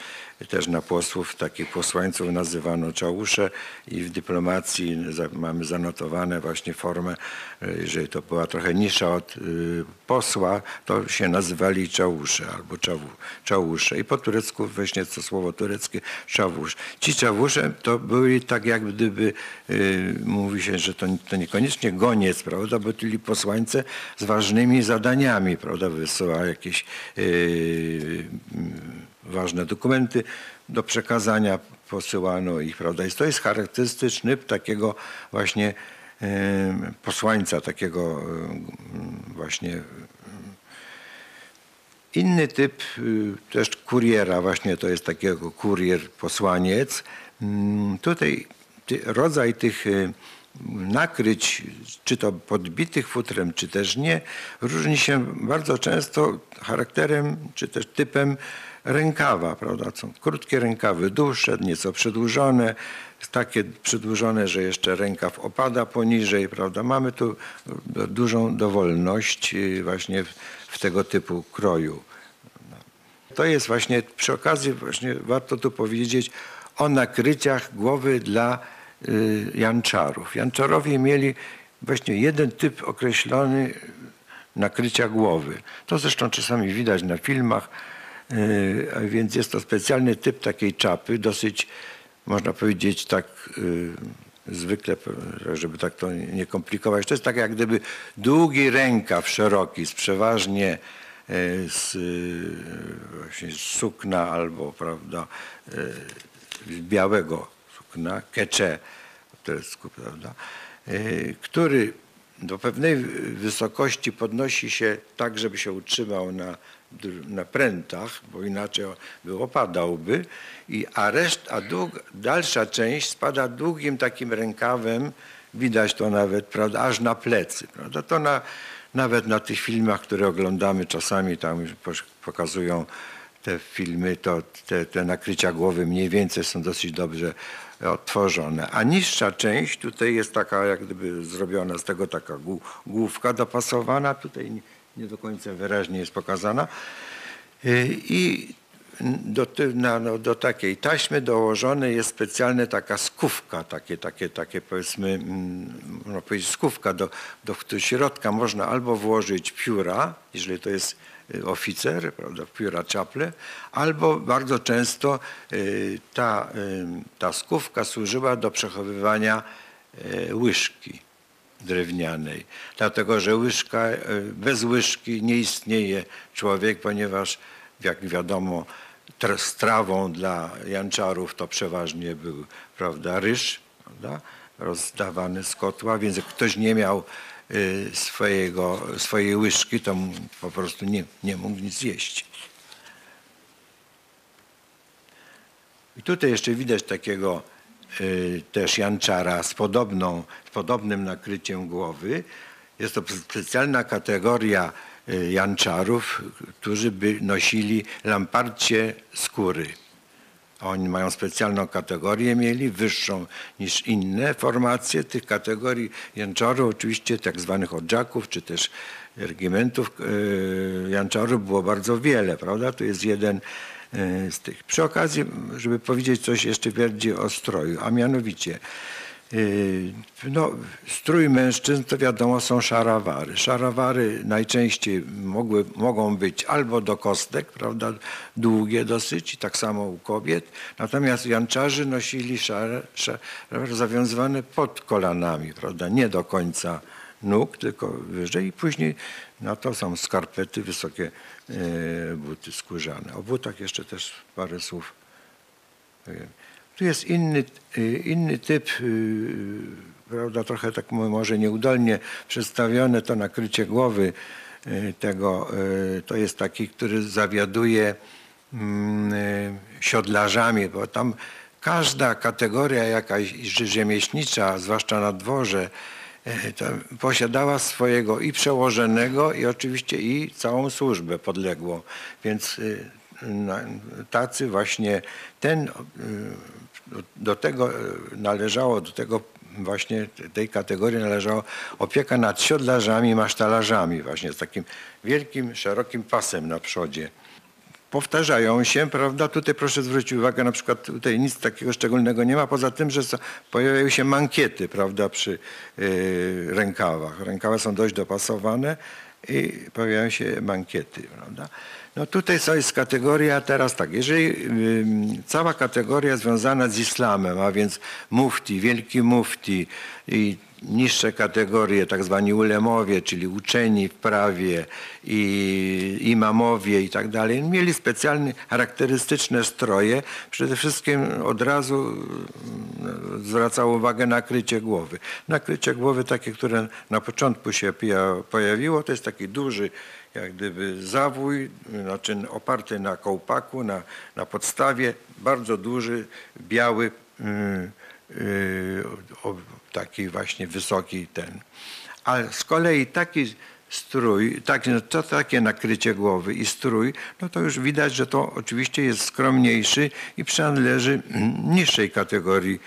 też na posłów takich posłańców nazywano czałusze i w dyplomacji mamy zanotowane właśnie formę, jeżeli to była trochę niższa od y, posła, to się nazywali czałusze albo czawu, czałusze. I po turecku właśnie to słowo tureckie czawusz. Ci czawusze to byli tak jak gdyby, y, mówi się, że to, to niekoniecznie goniec, prawda, bo byli posłańce z ważnymi zadaniami, prawda, wysyła jakieś y, mm, ważne dokumenty do przekazania, posyłano ich, prawda. I to jest charakterystyczny takiego właśnie posłańca, takiego właśnie Inny typ też kuriera, właśnie to jest takiego kurier, posłaniec. Tutaj rodzaj tych nakryć, czy to podbitych futrem, czy też nie, różni się bardzo często charakterem, czy też typem rękawa, prawda? Są krótkie rękawy, dłuższe, nieco przedłużone, takie przedłużone, że jeszcze rękaw opada poniżej, prawda? Mamy tu dużą dowolność y, właśnie w, tego typu kroju. To jest właśnie, przy okazji właśnie warto tu powiedzieć o nakryciach głowy dla y, janczarów. Janczarowie mieli właśnie jeden typ określony nakrycia głowy. To zresztą czasami widać na filmach. A Więc jest to specjalny typ takiej czapy, dosyć, można powiedzieć, tak y, zwykle, żeby tak to nie komplikować. To jest tak jak gdyby długi rękaw szeroki, z przeważnie y, z, właśnie z sukna albo, prawda, z białego sukna, kecze, turecku, prawda, y, który do pewnej wysokości podnosi się tak, żeby się utrzymał na, na prętach, bo inaczej by opadałby, i, a a dalsza część spada długim takim rękawem, widać to nawet, prawda, aż na plecy. Prawda? To na, nawet na tych filmach, które oglądamy czasami, tam pokazują te filmy, to te, te nakrycia głowy mniej więcej są dosyć dobrze odtworzone. A niższa część tutaj jest taka jak gdyby zrobiona z tego taka głó- główka dopasowana, tutaj nie, do końca wyraźnie jest pokazana. Y, I do, na, no, do takiej taśmy dołożone jest specjalna taka skówka, takie, takie, takie powiedzmy, mm, można powiedzieć skówka, do, do środka można albo włożyć pióra, jeżeli to jest y, oficer, prawda, pióra czaple, albo bardzo często y, ta, ta skówka służyła do przechowywania łyżki drewnianej. Dlatego, że łyżka, e, bez łyżki nie istnieje człowiek, ponieważ jak wiadomo tr- strawą dla janczarów to przeważnie był prawda, ryż prawda, rozdawany z kotła, więc jak ktoś nie miał y, swojego, swojej łyżki, to po prostu nie, nie mógł nic jeść. I tutaj jeszcze widać takiego też janczara z, podobną, z podobnym nakryciem głowy. Jest to specjalna kategoria y, janczarów, którzy by nosili lamparcie skóry. Oni mają specjalną kategorię mieli, wyższą niż inne formacje tych kategorii janczarów, oczywiście tak zwanych odżaków, czy też regimentów e, janczarów było bardzo wiele, prawda? To jest jeden z tych. Przy okazji, żeby powiedzieć coś jeszcze bardziej o stroju, a mianowicie Yy, No, strój mężczyzn to wiadomo są szarawary. Szarawary najczęściej mogły, mogą być albo do kostek, prawda, długie dosyć, tak samo u kobiet. Natomiast janczarzy nosili szare, szarowary zawiązywane pod kolanami, prawda, nie do końca nóg, tylko wyżej i później na to są skarpety, wysokie e, buty skórzane. O butach jeszcze też parę słów powiem. Tu jest inny, y, inny typ, y, prawda, trochę tak mo- może nieudolnie przedstawione to nakrycie głowy tego, to jest taki, który zawiaduje mm, siodlarzami, bo tam każda kategoria jakaś rzemieślnicza, zwłaszcza na dworze, posiadała swojego i przełożonego i oczywiście i całą służbę podległą. Więc y, tacy właśnie ten y, do- tego y, należało, do tego właśnie tej kategorii należało opieka nad siodlarzami, masztalarzami właśnie z takim wielkim, szerokim pasem na przodzie. Powtarzają się, prawda? Tutaj proszę zwrócić uwagę, na przykład tutaj nic takiego szczególnego nie ma, poza tym, że pojawiają się mankiety, prawda, przy y, rękawach. Rękawy są dość dopasowane i pojawiają się mankiety, prawda? No tutaj co jest kategoria teraz tak, jeżeli cała kategoria związana z islamem, a więc mufti, wielki mufti i niższe kategorie, tak zwani ulemowie, czyli uczeni w prawie i imamowie i tak dalej, mieli specjalne charakterystyczne stroje. Przede wszystkim od razu mm, zwracało uwagę nakrycie głowy. Nakrycie głowy takie, które na początku się pojawiło, to jest taki duży jak gdyby zawój, znaczy oparty na kołpaku, na, na podstawie, bardzo duży, biały, yy, yy, taki właśnie wysoki ten. A z kolei taki strój, tak, to takie nakrycie głowy i strój, no to już widać, że to oczywiście jest skromniejszy i przynależy mm, niższej kategorii yy,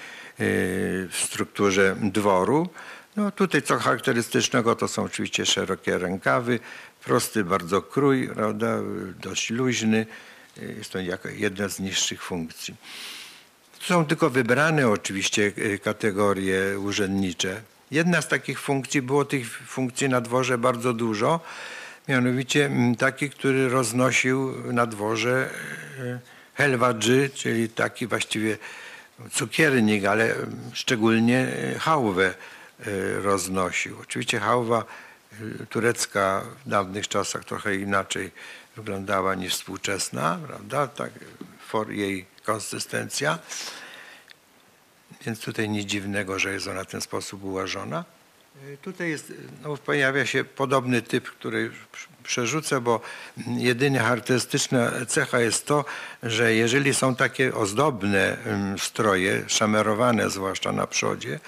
w strukturze dworu. No tutaj co charakterystycznego to są oczywiście szerokie rękawy, prosty bardzo krój, prawda, dość luźny. Jest to jako jedna z niższych funkcji. Są tylko wybrane oczywiście e, kategorie urzędnicze. Jedna z takich funkcji, było tych funkcji na dworze bardzo dużo. mianowicie mm, taki, który roznosił na dworze e, helwadży, czyli taki właściwie cukiernik, ale mm, szczególnie e, hałwę roznosił. Oczywiście hałwa turecka w dawnych czasach trochę inaczej wyglądała niż współczesna, prawda? Tak, for jej konsystencja. Więc tutaj nic dziwnego, że jest ona w ten sposób ułożona. Y, Tutaj jest, no, pojawia się podobny typ, który przerzucę, bo jedynie charakterystyczna cecha jest to, że jeżeli są takie ozdobne stroje, szamerowane zwłaszcza na przodzie,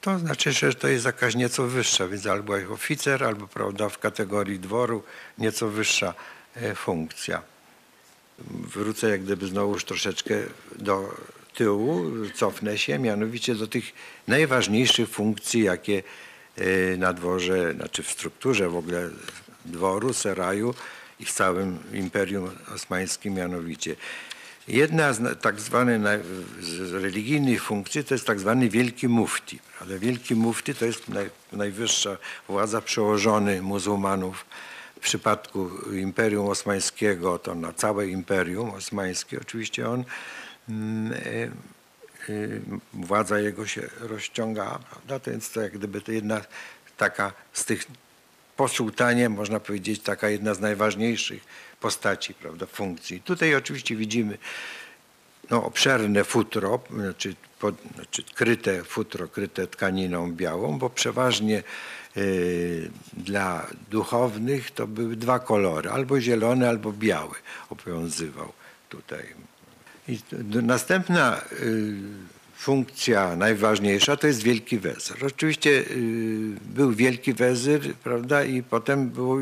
to znaczy, że to jest jakaś nieco wyższa, więc albo oficer, albo prawda, w kategorii dworu nieco wyższa funkcja. Wrócę jak gdyby znowuż troszeczkę do tyłu, cofnę się, mianowicie do tych najważniejszych funkcji, jakie e, na dworze, znaczy w strukturze w ogóle dworu, seraju i w całym Imperium Osmańskim mianowicie. Jedna z tak zwanych religijnych funkcji to jest tak zwany wielki mufti. Ale wielki mufti to jest naj, najwyższa władza przełożony muzułmanów. W przypadku Imperium Osmańskiego to na całe Imperium Osmańskie oczywiście on mm, e, y, władza jego się rozciąga, prawda? To więc to jak gdyby to jedna taka z tych po sułtanie, można powiedzieć, taka jedna z najważniejszych postaci, prawda, funkcji. Tutaj oczywiście widzimy no, obszerne futro, znaczy, pod, znaczy kryte futro, kryte tkaniną białą, bo przeważnie y, dla duchownych to były dwa kolory, albo zielony, albo biały obowiązywał tutaj. I następna y, funkcja najważniejsza to jest wielki wezyr. Oczywiście y, był wielki wezyr, prawda, i potem było,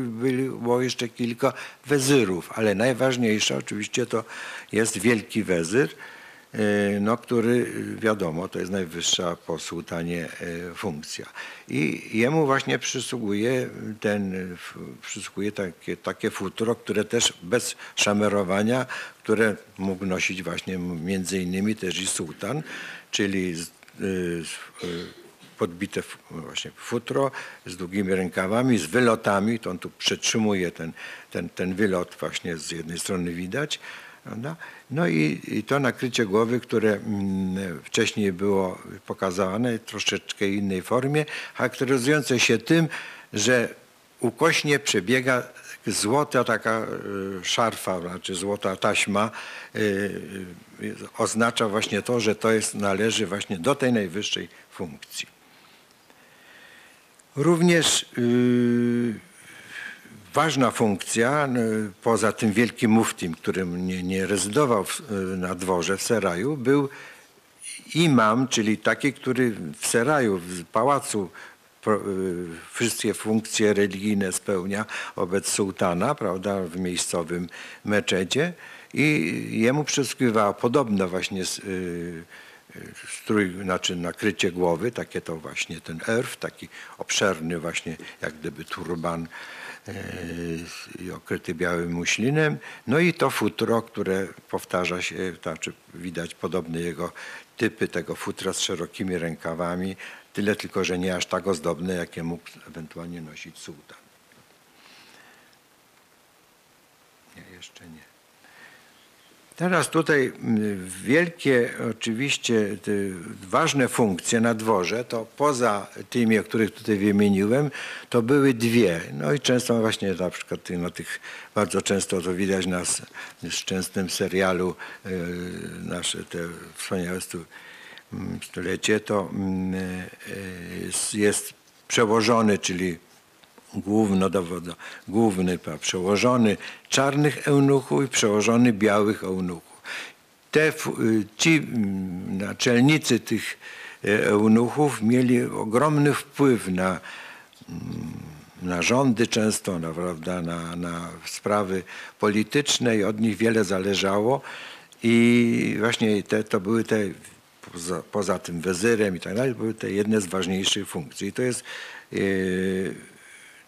było jeszcze kilka wezyrów, ale najważniejsza oczywiście to jest wielki wezyr, y, no, który y, wiadomo, to jest najwyższa po sułtanie y, funkcja. I jemu właśnie przysługuje ten, y, przysługuje takie, takie futro, które też bez szamerowania, które mógł nosić właśnie między innymi też i sułtan, czyli z, y, z, podbite właśnie futro z długimi rękawami, z wylotami, to on tu przetrzymuje ten, ten, ten wylot właśnie z jednej strony widać, prawda? No i, i to nakrycie głowy, które mm, wcześniej było pokazane w troszeczkę innej formie, charakteryzujące się tym, że ukośnie przebiega złota taka y, szarfa, znaczy złota taśma y, y, oznacza właśnie to, że to jest, należy właśnie do tej najwyższej funkcji. Również y, ważna funkcja, poza tym wielkim muftim, którym nie, nie rezydował w, y, na dworze w Seraju, był imam, czyli taki, który w Seraju, w pałacu y, wszystkie funkcje religijne spełnia wobec sułtana, prawda, w miejscowym meczedzie i jemu przysługiwała podobno właśnie y, strój, znaczy nakrycie głowy, takie to właśnie ten erf, taki obszerny właśnie jak gdyby turban e, okryty białym muślinem. No i to futro, które powtarza się, znaczy widać podobne jego typy tego futra z szerokimi rękawami, tyle tylko, że nie aż tak ozdobne, jakie mógł ewentualnie nosić sułtan. Nie, jeszcze nie. Teraz tutaj wielkie oczywiście ważne funkcje na dworze, to poza tymi, o których tutaj wymieniłem, to były dwie. No i często właśnie na przykład na tych, bardzo często to widać na s- nieszczęsnym serialu e, nasze te wspaniałe stu, stulecie, to e, jest przełożony, czyli głównodowodo, główny przełożony czarnych eunuchów i przełożony białych eunuchów. Te, y, ci mm, naczelnicy tych e, eunuchów mieli ogromny wpływ na, mm, na rządy często, na, prawda, na, na sprawy polityczne i od nich wiele zależało. I właśnie te, to były te, poza, poza tym wezyrem i tak dalej, były te jedne z ważniejszych funkcji. I to jest yy,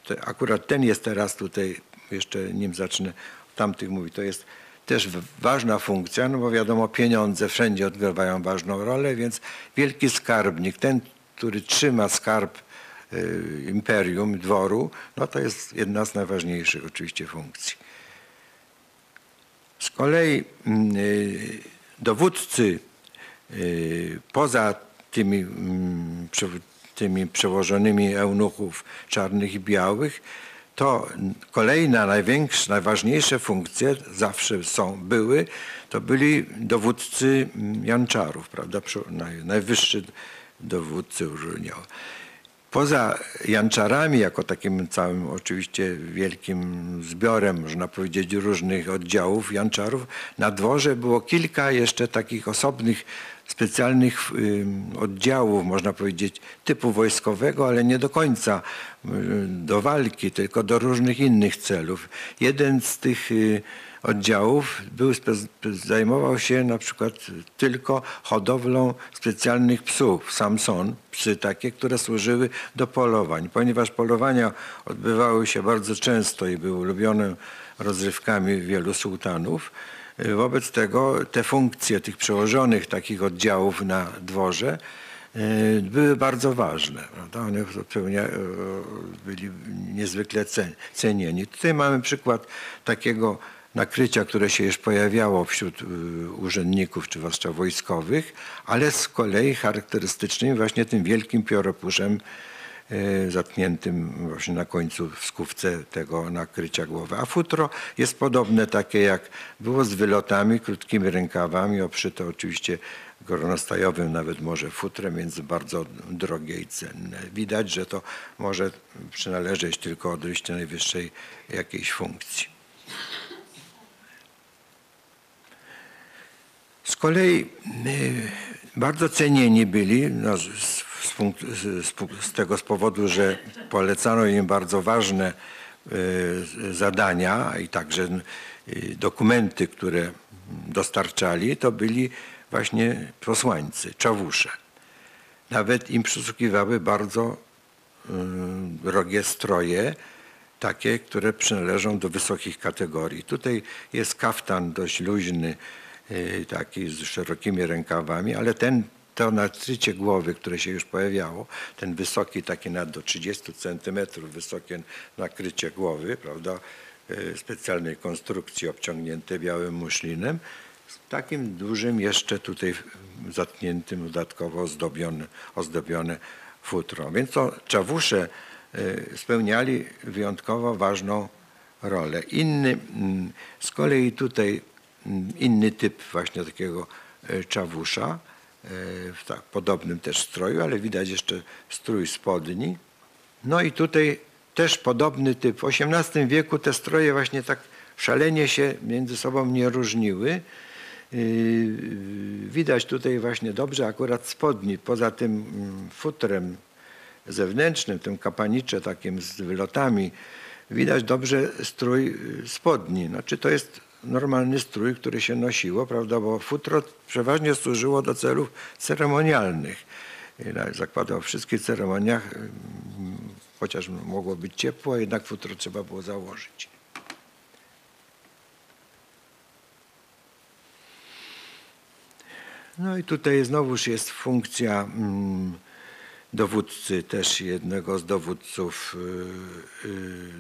to akurat ten jest teraz tutaj, jeszcze nim zacznę tamtych mówić, to jest też ważna funkcja, no bo wiadomo pieniądze wszędzie odgrywają ważną rolę, więc wielki skarbnik, ten, który trzyma skarb y, imperium, dworu, no to jest jedna z najważniejszych oczywiście funkcji. Z kolei mm, y, dowódcy y, poza tymi, mm, tymi przełożonymi eunuchów czarnych i białych, to kolejna, największa, najważniejsze funkcje zawsze są, były, to byli dowódcy mm, janczarów, prawda, najwyższy dowódcy urzędniowy. Poza janczarami, jako takim całym oczywiście wielkim zbiorem, można powiedzieć, różnych oddziałów janczarów, na dworze było kilka jeszcze takich osobnych, specjalnych ym, oddziałów, można powiedzieć, typu wojskowego, ale nie do końca y, do walki, tylko do różnych innych celów. Jeden z tych y, oddziałów był, zajmował się na przykład tylko hodowlą specjalnych psów, Samson, psy takie, które służyły do polowań. Ponieważ polowania odbywały się bardzo często i były ulubione rozrywkami wielu sułtanów, y, wobec tego te funkcje tych przełożonych takich oddziałów na dworze y, były bardzo ważne. Prawda? Zupełnie y, byli niezwykle cen- cenieni. Tutaj mamy przykład takiego nakrycia, które się już pojawiało wśród y, urzędników, czy zwłaszcza wojskowych, ale z kolei charakterystycznym właśnie tym wielkim pióropuszem zatkniętym właśnie na końcu w skówce tego nakrycia głowy. A futro jest podobne, takie jak było z wylotami, krótkimi rękawami, obszyte oczywiście gornostajowym nawet może futrem, więc bardzo drogie i cenne. Widać, że to może przynależeć tylko odejście najwyższej jakiejś funkcji. Z kolei y, bardzo cenieni byli no, z, punkt- z, z tego z powodu, że polecano im bardzo ważne y, zadania i także y, dokumenty, które dostarczali, to byli właśnie posłańcy, czawusze. Nawet im przysługiwały bardzo y, drogie stroje, takie, które przynależą do wysokich kategorii. Tutaj jest kaftan dość luźny, y, taki z szerokimi rękawami, ale ten, to nakrycie głowy, które się już pojawiało, ten wysoki, taki nad do 30 centymetrów wysokie nakrycie głowy, prawda, y, specjalnej konstrukcji obciągnięte białym muszlinem, z takim dużym jeszcze tutaj zatkniętym, dodatkowo ozdobione, ozdobione futro. Więc to czawusze y, spełniali wyjątkowo ważną rolę. Inny, mm, z kolei tutaj mm, inny typ właśnie takiego y, czawusza, w tak podobnym też stroju, ale widać jeszcze strój spodni. No i tutaj też podobny typ. W XVIII wieku te stroje właśnie tak szalenie się między sobą nie różniły. Yy, Widać tutaj właśnie dobrze akurat spodni, poza tym mm, futrem zewnętrznym, tym kapanicze takim z wylotami, widać dobrze strój y, spodni. Znaczy to jest normalny strój, który się nosiło, prawda, bo futro przeważnie służyło do celów ceremonialnych. Zakładał w wszystkich ceremoniach, ym, chociaż mogło być ciepło, jednak futro trzeba było założyć. No i tutaj znowuż jest funkcja mm, dowódcy, też jednego z dowódców y, y,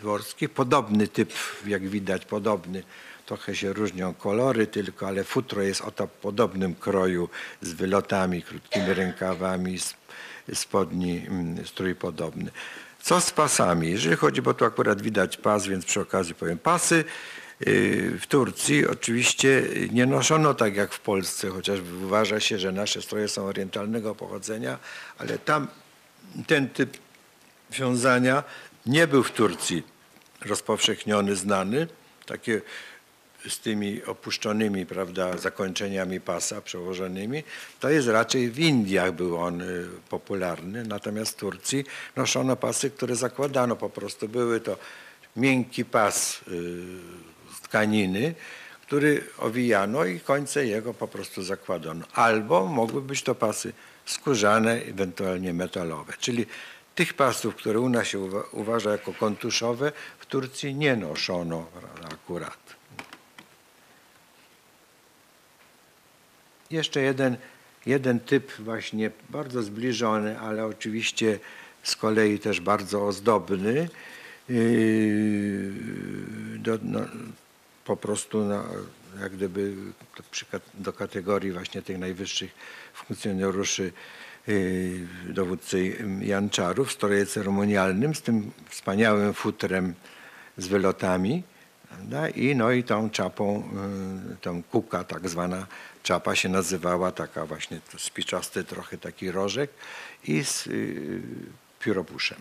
dworskich. Podobny typ, jak widać, podobny. Trochę się różnią kolory tylko, ale futro jest o to podobnym kroju z wylotami, krótkimi rękawami, sp- spodni, mm, strój podobny. Co z pasami? Jeżeli chodzi, bo tu akurat widać pas, więc przy okazji powiem pasy. W Turcji oczywiście nie noszono tak jak w Polsce, chociaż uważa się, że nasze stroje są orientalnego pochodzenia, ale tam ten typ wiązania nie był w Turcji rozpowszechniony, znany. Takie z tymi opuszczonymi prawda, zakończeniami pasa przełożonymi, to jest raczej w Indiach był on y, popularny, natomiast w Turcji noszono pasy, które zakładano po prostu. Były to miękki pas y, tkaniny, który owijano i końce jego po prostu zakładano. Albo mogły być to pasy skórzane, ewentualnie metalowe. Czyli tych pasów, które u nas się uwa- uważa jako kontuszowe, w Turcji nie noszono akurat. Jeszcze jeden, jeden typ właśnie bardzo zbliżony, ale oczywiście z kolei też bardzo ozdobny, yy, do, no, po prostu na, jak gdyby do, kategorii właśnie tych najwyższych funkcjonariuszy yy, dowódcy Janczarów w stroje ceremonialnym z tym wspaniałym futrem z wylotami prawda? i no i tą czapą, yy, tą kuka tak zwana czapa się nazywała, taka właśnie spiczasty trochę taki rożek i z yy, pióropuszem.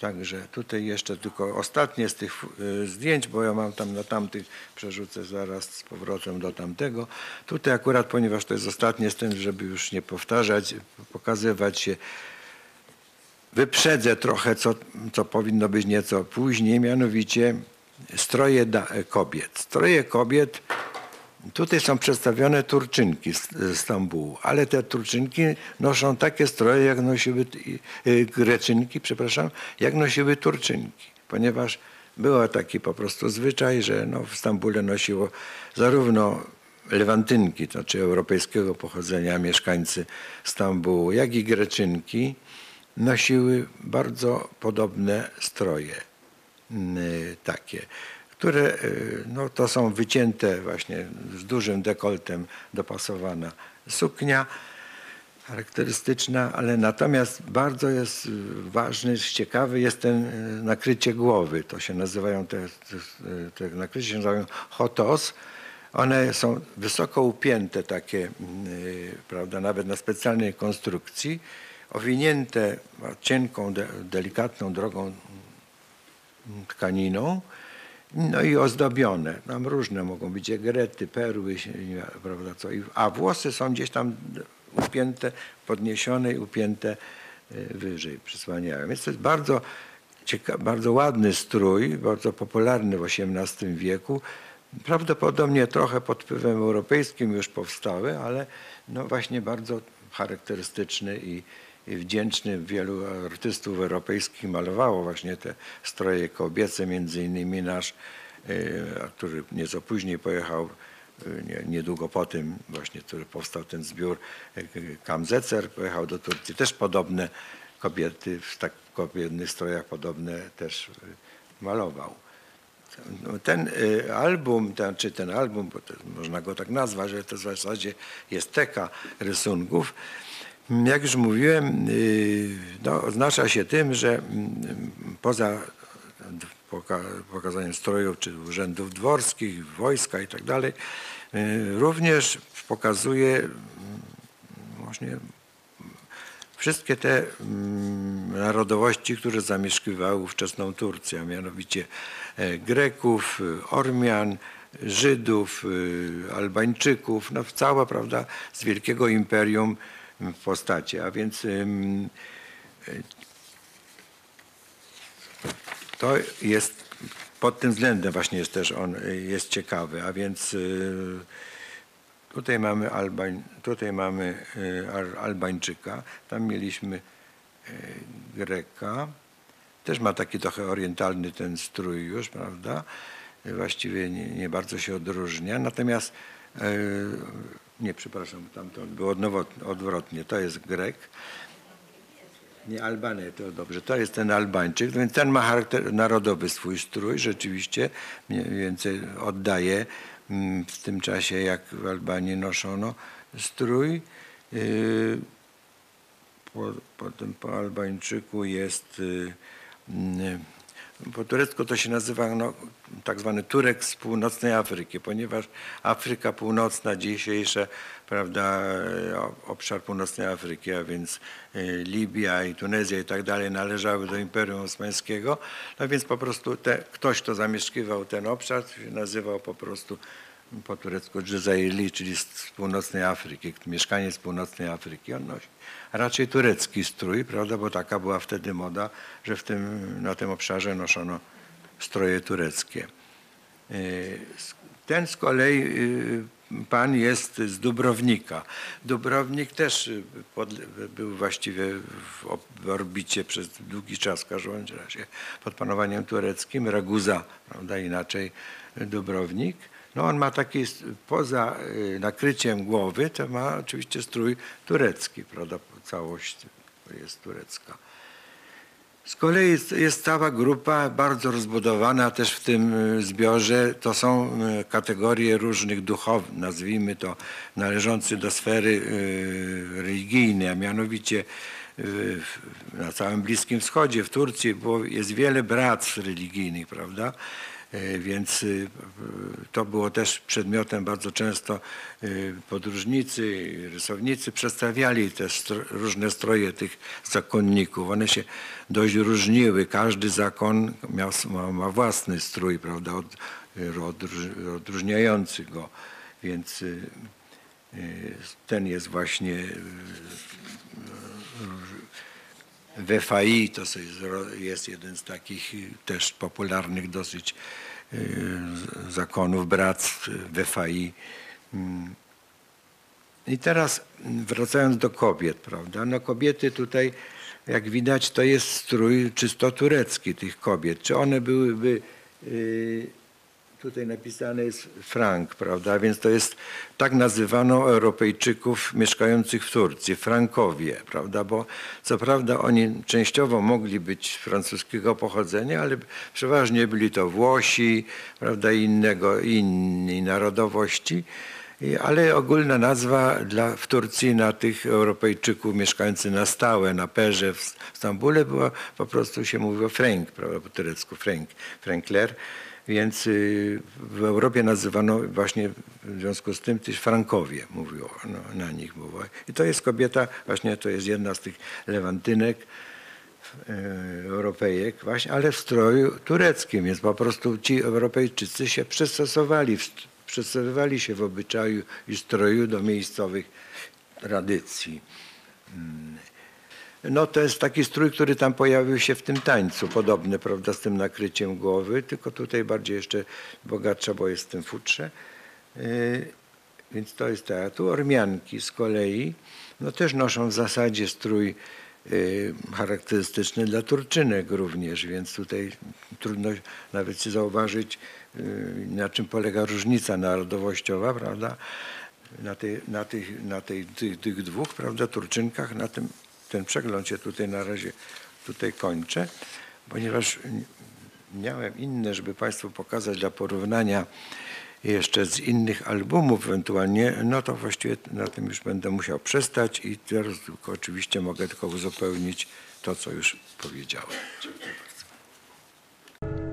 Także tutaj jeszcze tylko ostatnie z tych y, zdjęć, bo ja mam tam na tamtych, przerzucę zaraz z powrotem do tamtego. Tutaj akurat, ponieważ to jest ostatnie scen, żeby już nie powtarzać, pokazywać się, wyprzedzę trochę, co, co powinno być nieco później, mianowicie stroje kobiet. Stroje kobiet Tutaj są przedstawione Turczynki z Stambułu, ale te Turczynki noszą takie stroje, jak nosiły y, Greczynki, przepraszam, jak nosiły Turczynki, ponieważ był taki po prostu zwyczaj, że no w Stambule nosiło zarówno Lewantynki, to znaczy europejskiego pochodzenia mieszkańcy Stambułu, jak i Greczynki nosiły bardzo podobne stroje takie które y, no, to są wycięte właśnie z dużym dekoltem dopasowana suknia charakterystyczna, ale natomiast bardzo jest y, ważny, ciekawy jest ten y, nakrycie głowy. To się nazywają te, te, te nakrycie się nazywają hotos. One są wysoko upięte takie, prawda, nawet na specjalnej konstrukcji, owinięte cienką, delikatną, drogą tkaniną no i ozdobione. Tam różne mogą być egrety, perły, prawda, co. A włosy są gdzieś tam upięte, podniesione i upięte e, wyżej, przysłaniają. Więc to jest bardzo, cieka- bardzo ładny strój, bardzo popularny w XVIII wieku. Prawdopodobnie trochę pod wpływem europejskim już powstały, ale no właśnie bardzo charakterystyczny i wdzięczny. Wielu artystów europejskich malowało właśnie te stroje kobiece, między innymi nasz, e, który nieco później pojechał, nie, niedługo po tym właśnie, który powstał ten zbiór, e, Kamzecer, pojechał do Turcji. Też podobne kobiety w tak kobietnych strojach podobne też malował. Ten album, ten, czy ten album, bo można go tak nazwać, że to w zasadzie jest teka rysunków, jak już mówiłem, y, no, oznacza się tym, że mm, poza pokazaniem strojów czy urzędów dworskich, wojska i tak y, również pokazuje mm, właśnie wszystkie te mm, narodowości, które zamieszkiwały ówczesną Turcję, a mianowicie e, Greków, Ormian, Żydów, y, Albańczyków, no cała, prawda, z wielkiego imperium w postaci. A więc to jest pod tym względem właśnie jest też on jest ciekawy. A więc y, tutaj mamy, Albań, tutaj mamy y, Albańczyka, tam mieliśmy y, Greka. Też ma taki trochę orientalny ten strój już, prawda? Właściwie nie, nie bardzo się odróżnia. Natomiast nie, przepraszam, tam to było odwrotnie. To jest Grek. Nie, Albany, to dobrze. To jest ten Albańczyk, więc ten ma charakter narodowy swój strój, rzeczywiście mniej więcej oddaje mm, w tym czasie, jak w Albanii noszono strój. Yy, po, potem po Albańczyku jest yy, mm, po turecku to się nazywa no, tak zwany Turek z północnej Afryki, ponieważ Afryka Północna dzisiejsza, prawda, obszar północnej Afryki, a więc e, Libia i Tunezja i tak dalej należały do Imperium Osmańskiego, no więc po prostu te, ktoś, kto zamieszkiwał ten obszar, się nazywał po prostu po turecku Dżyzaili, czyli z północnej Afryki, mieszkaniec z północnej Afryki. On nosi raczej turecki strój, prawda, bo taka była wtedy moda, że w tym, na tym obszarze noszono stroje tureckie. E, ten z kolei e, pan jest z Dubrownika. Dubrownik też pod, był właściwie w orbicie przez długi czas w każdym razie pod panowaniem tureckim. Raguza, prawda, inaczej Dubrownik. No on ma taki, poza y, nakryciem głowy, to ma oczywiście strój turecki, prawda, całość jest turecka. Z kolei jest, cała grupa bardzo rozbudowana też w tym y, zbiorze. To są y, kategorie różnych duchownych, nazwijmy to, należące do sfery religijnej, a mianowicie na całym Bliskim Wschodzie, w Turcji było, jest wiele bractw religijnych, prawda? Y, Więc y, to było też przedmiotem bardzo często y, podróżnicy, rysownicy przedstawiali te stro, różne stroje tych zakonników. One się dość różniły. Każdy zakon miał, ma, ma własny strój, prawda, od, odróż- odróżniający go. Więc y, y, ten jest właśnie y, WFI to jest, jeden z takich też popularnych dosyć y, zakonów bractw WFI. Mm. I teraz mm, wracając do kobiet, prawda? No kobiety tutaj, jak widać, to jest strój czysto turecki tych kobiet. Czy one byłyby, y, tutaj napisane jest frank, prawda? Więc to jest, tak nazywano Europejczyków mieszkających w Turcji, Frankowie, prawda? Bo co prawda oni częściowo mogli być francuskiego pochodzenia, ale przeważnie byli to Włosi, prawda? Innego, innej narodowości. Ale ogólna nazwa dla, w Turcji na tych Europejczyków mieszkających na stałe, na Perze w Stambule była po prostu się mówiło Frank, prawda, po turecku Frank, Frankler. Więc y, w Europie nazywano właśnie w związku z tym też Frankowie mówiło, no, na nich mówiło. I to jest kobieta, właśnie to jest jedna z tych lewantynek, e, Europejek, właśnie, ale w stroju tureckim, więc po prostu ci Europejczycy się przystosowali, przystosowywali się w obyczaju i stroju do miejscowych tradycji. No to jest taki strój, który tam pojawił się w tym tańcu, podobny, prawda, z tym nakryciem głowy, tylko tutaj bardziej jeszcze bogatsza, bo jest w tym futrze. Yy, Więc to jest tak. Tu Ormianki z kolei, no też noszą w zasadzie strój yy, charakterystyczny dla Turczynek również, więc tutaj trudno nawet się zauważyć, yy, na czym polega różnica narodowościowa, prawda? Na, tej, na, tych, na tej, tych, tych dwóch, prawda, Turczynkach, na tym, ten przegląd się tutaj na razie tutaj kończę, ponieważ miałem inne, żeby Państwu pokazać dla porównania jeszcze z innych albumów ewentualnie, no to właściwie na tym już będę musiał przestać i teraz oczywiście mogę tylko uzupełnić to, co już powiedziałem. Dziękuję bardzo.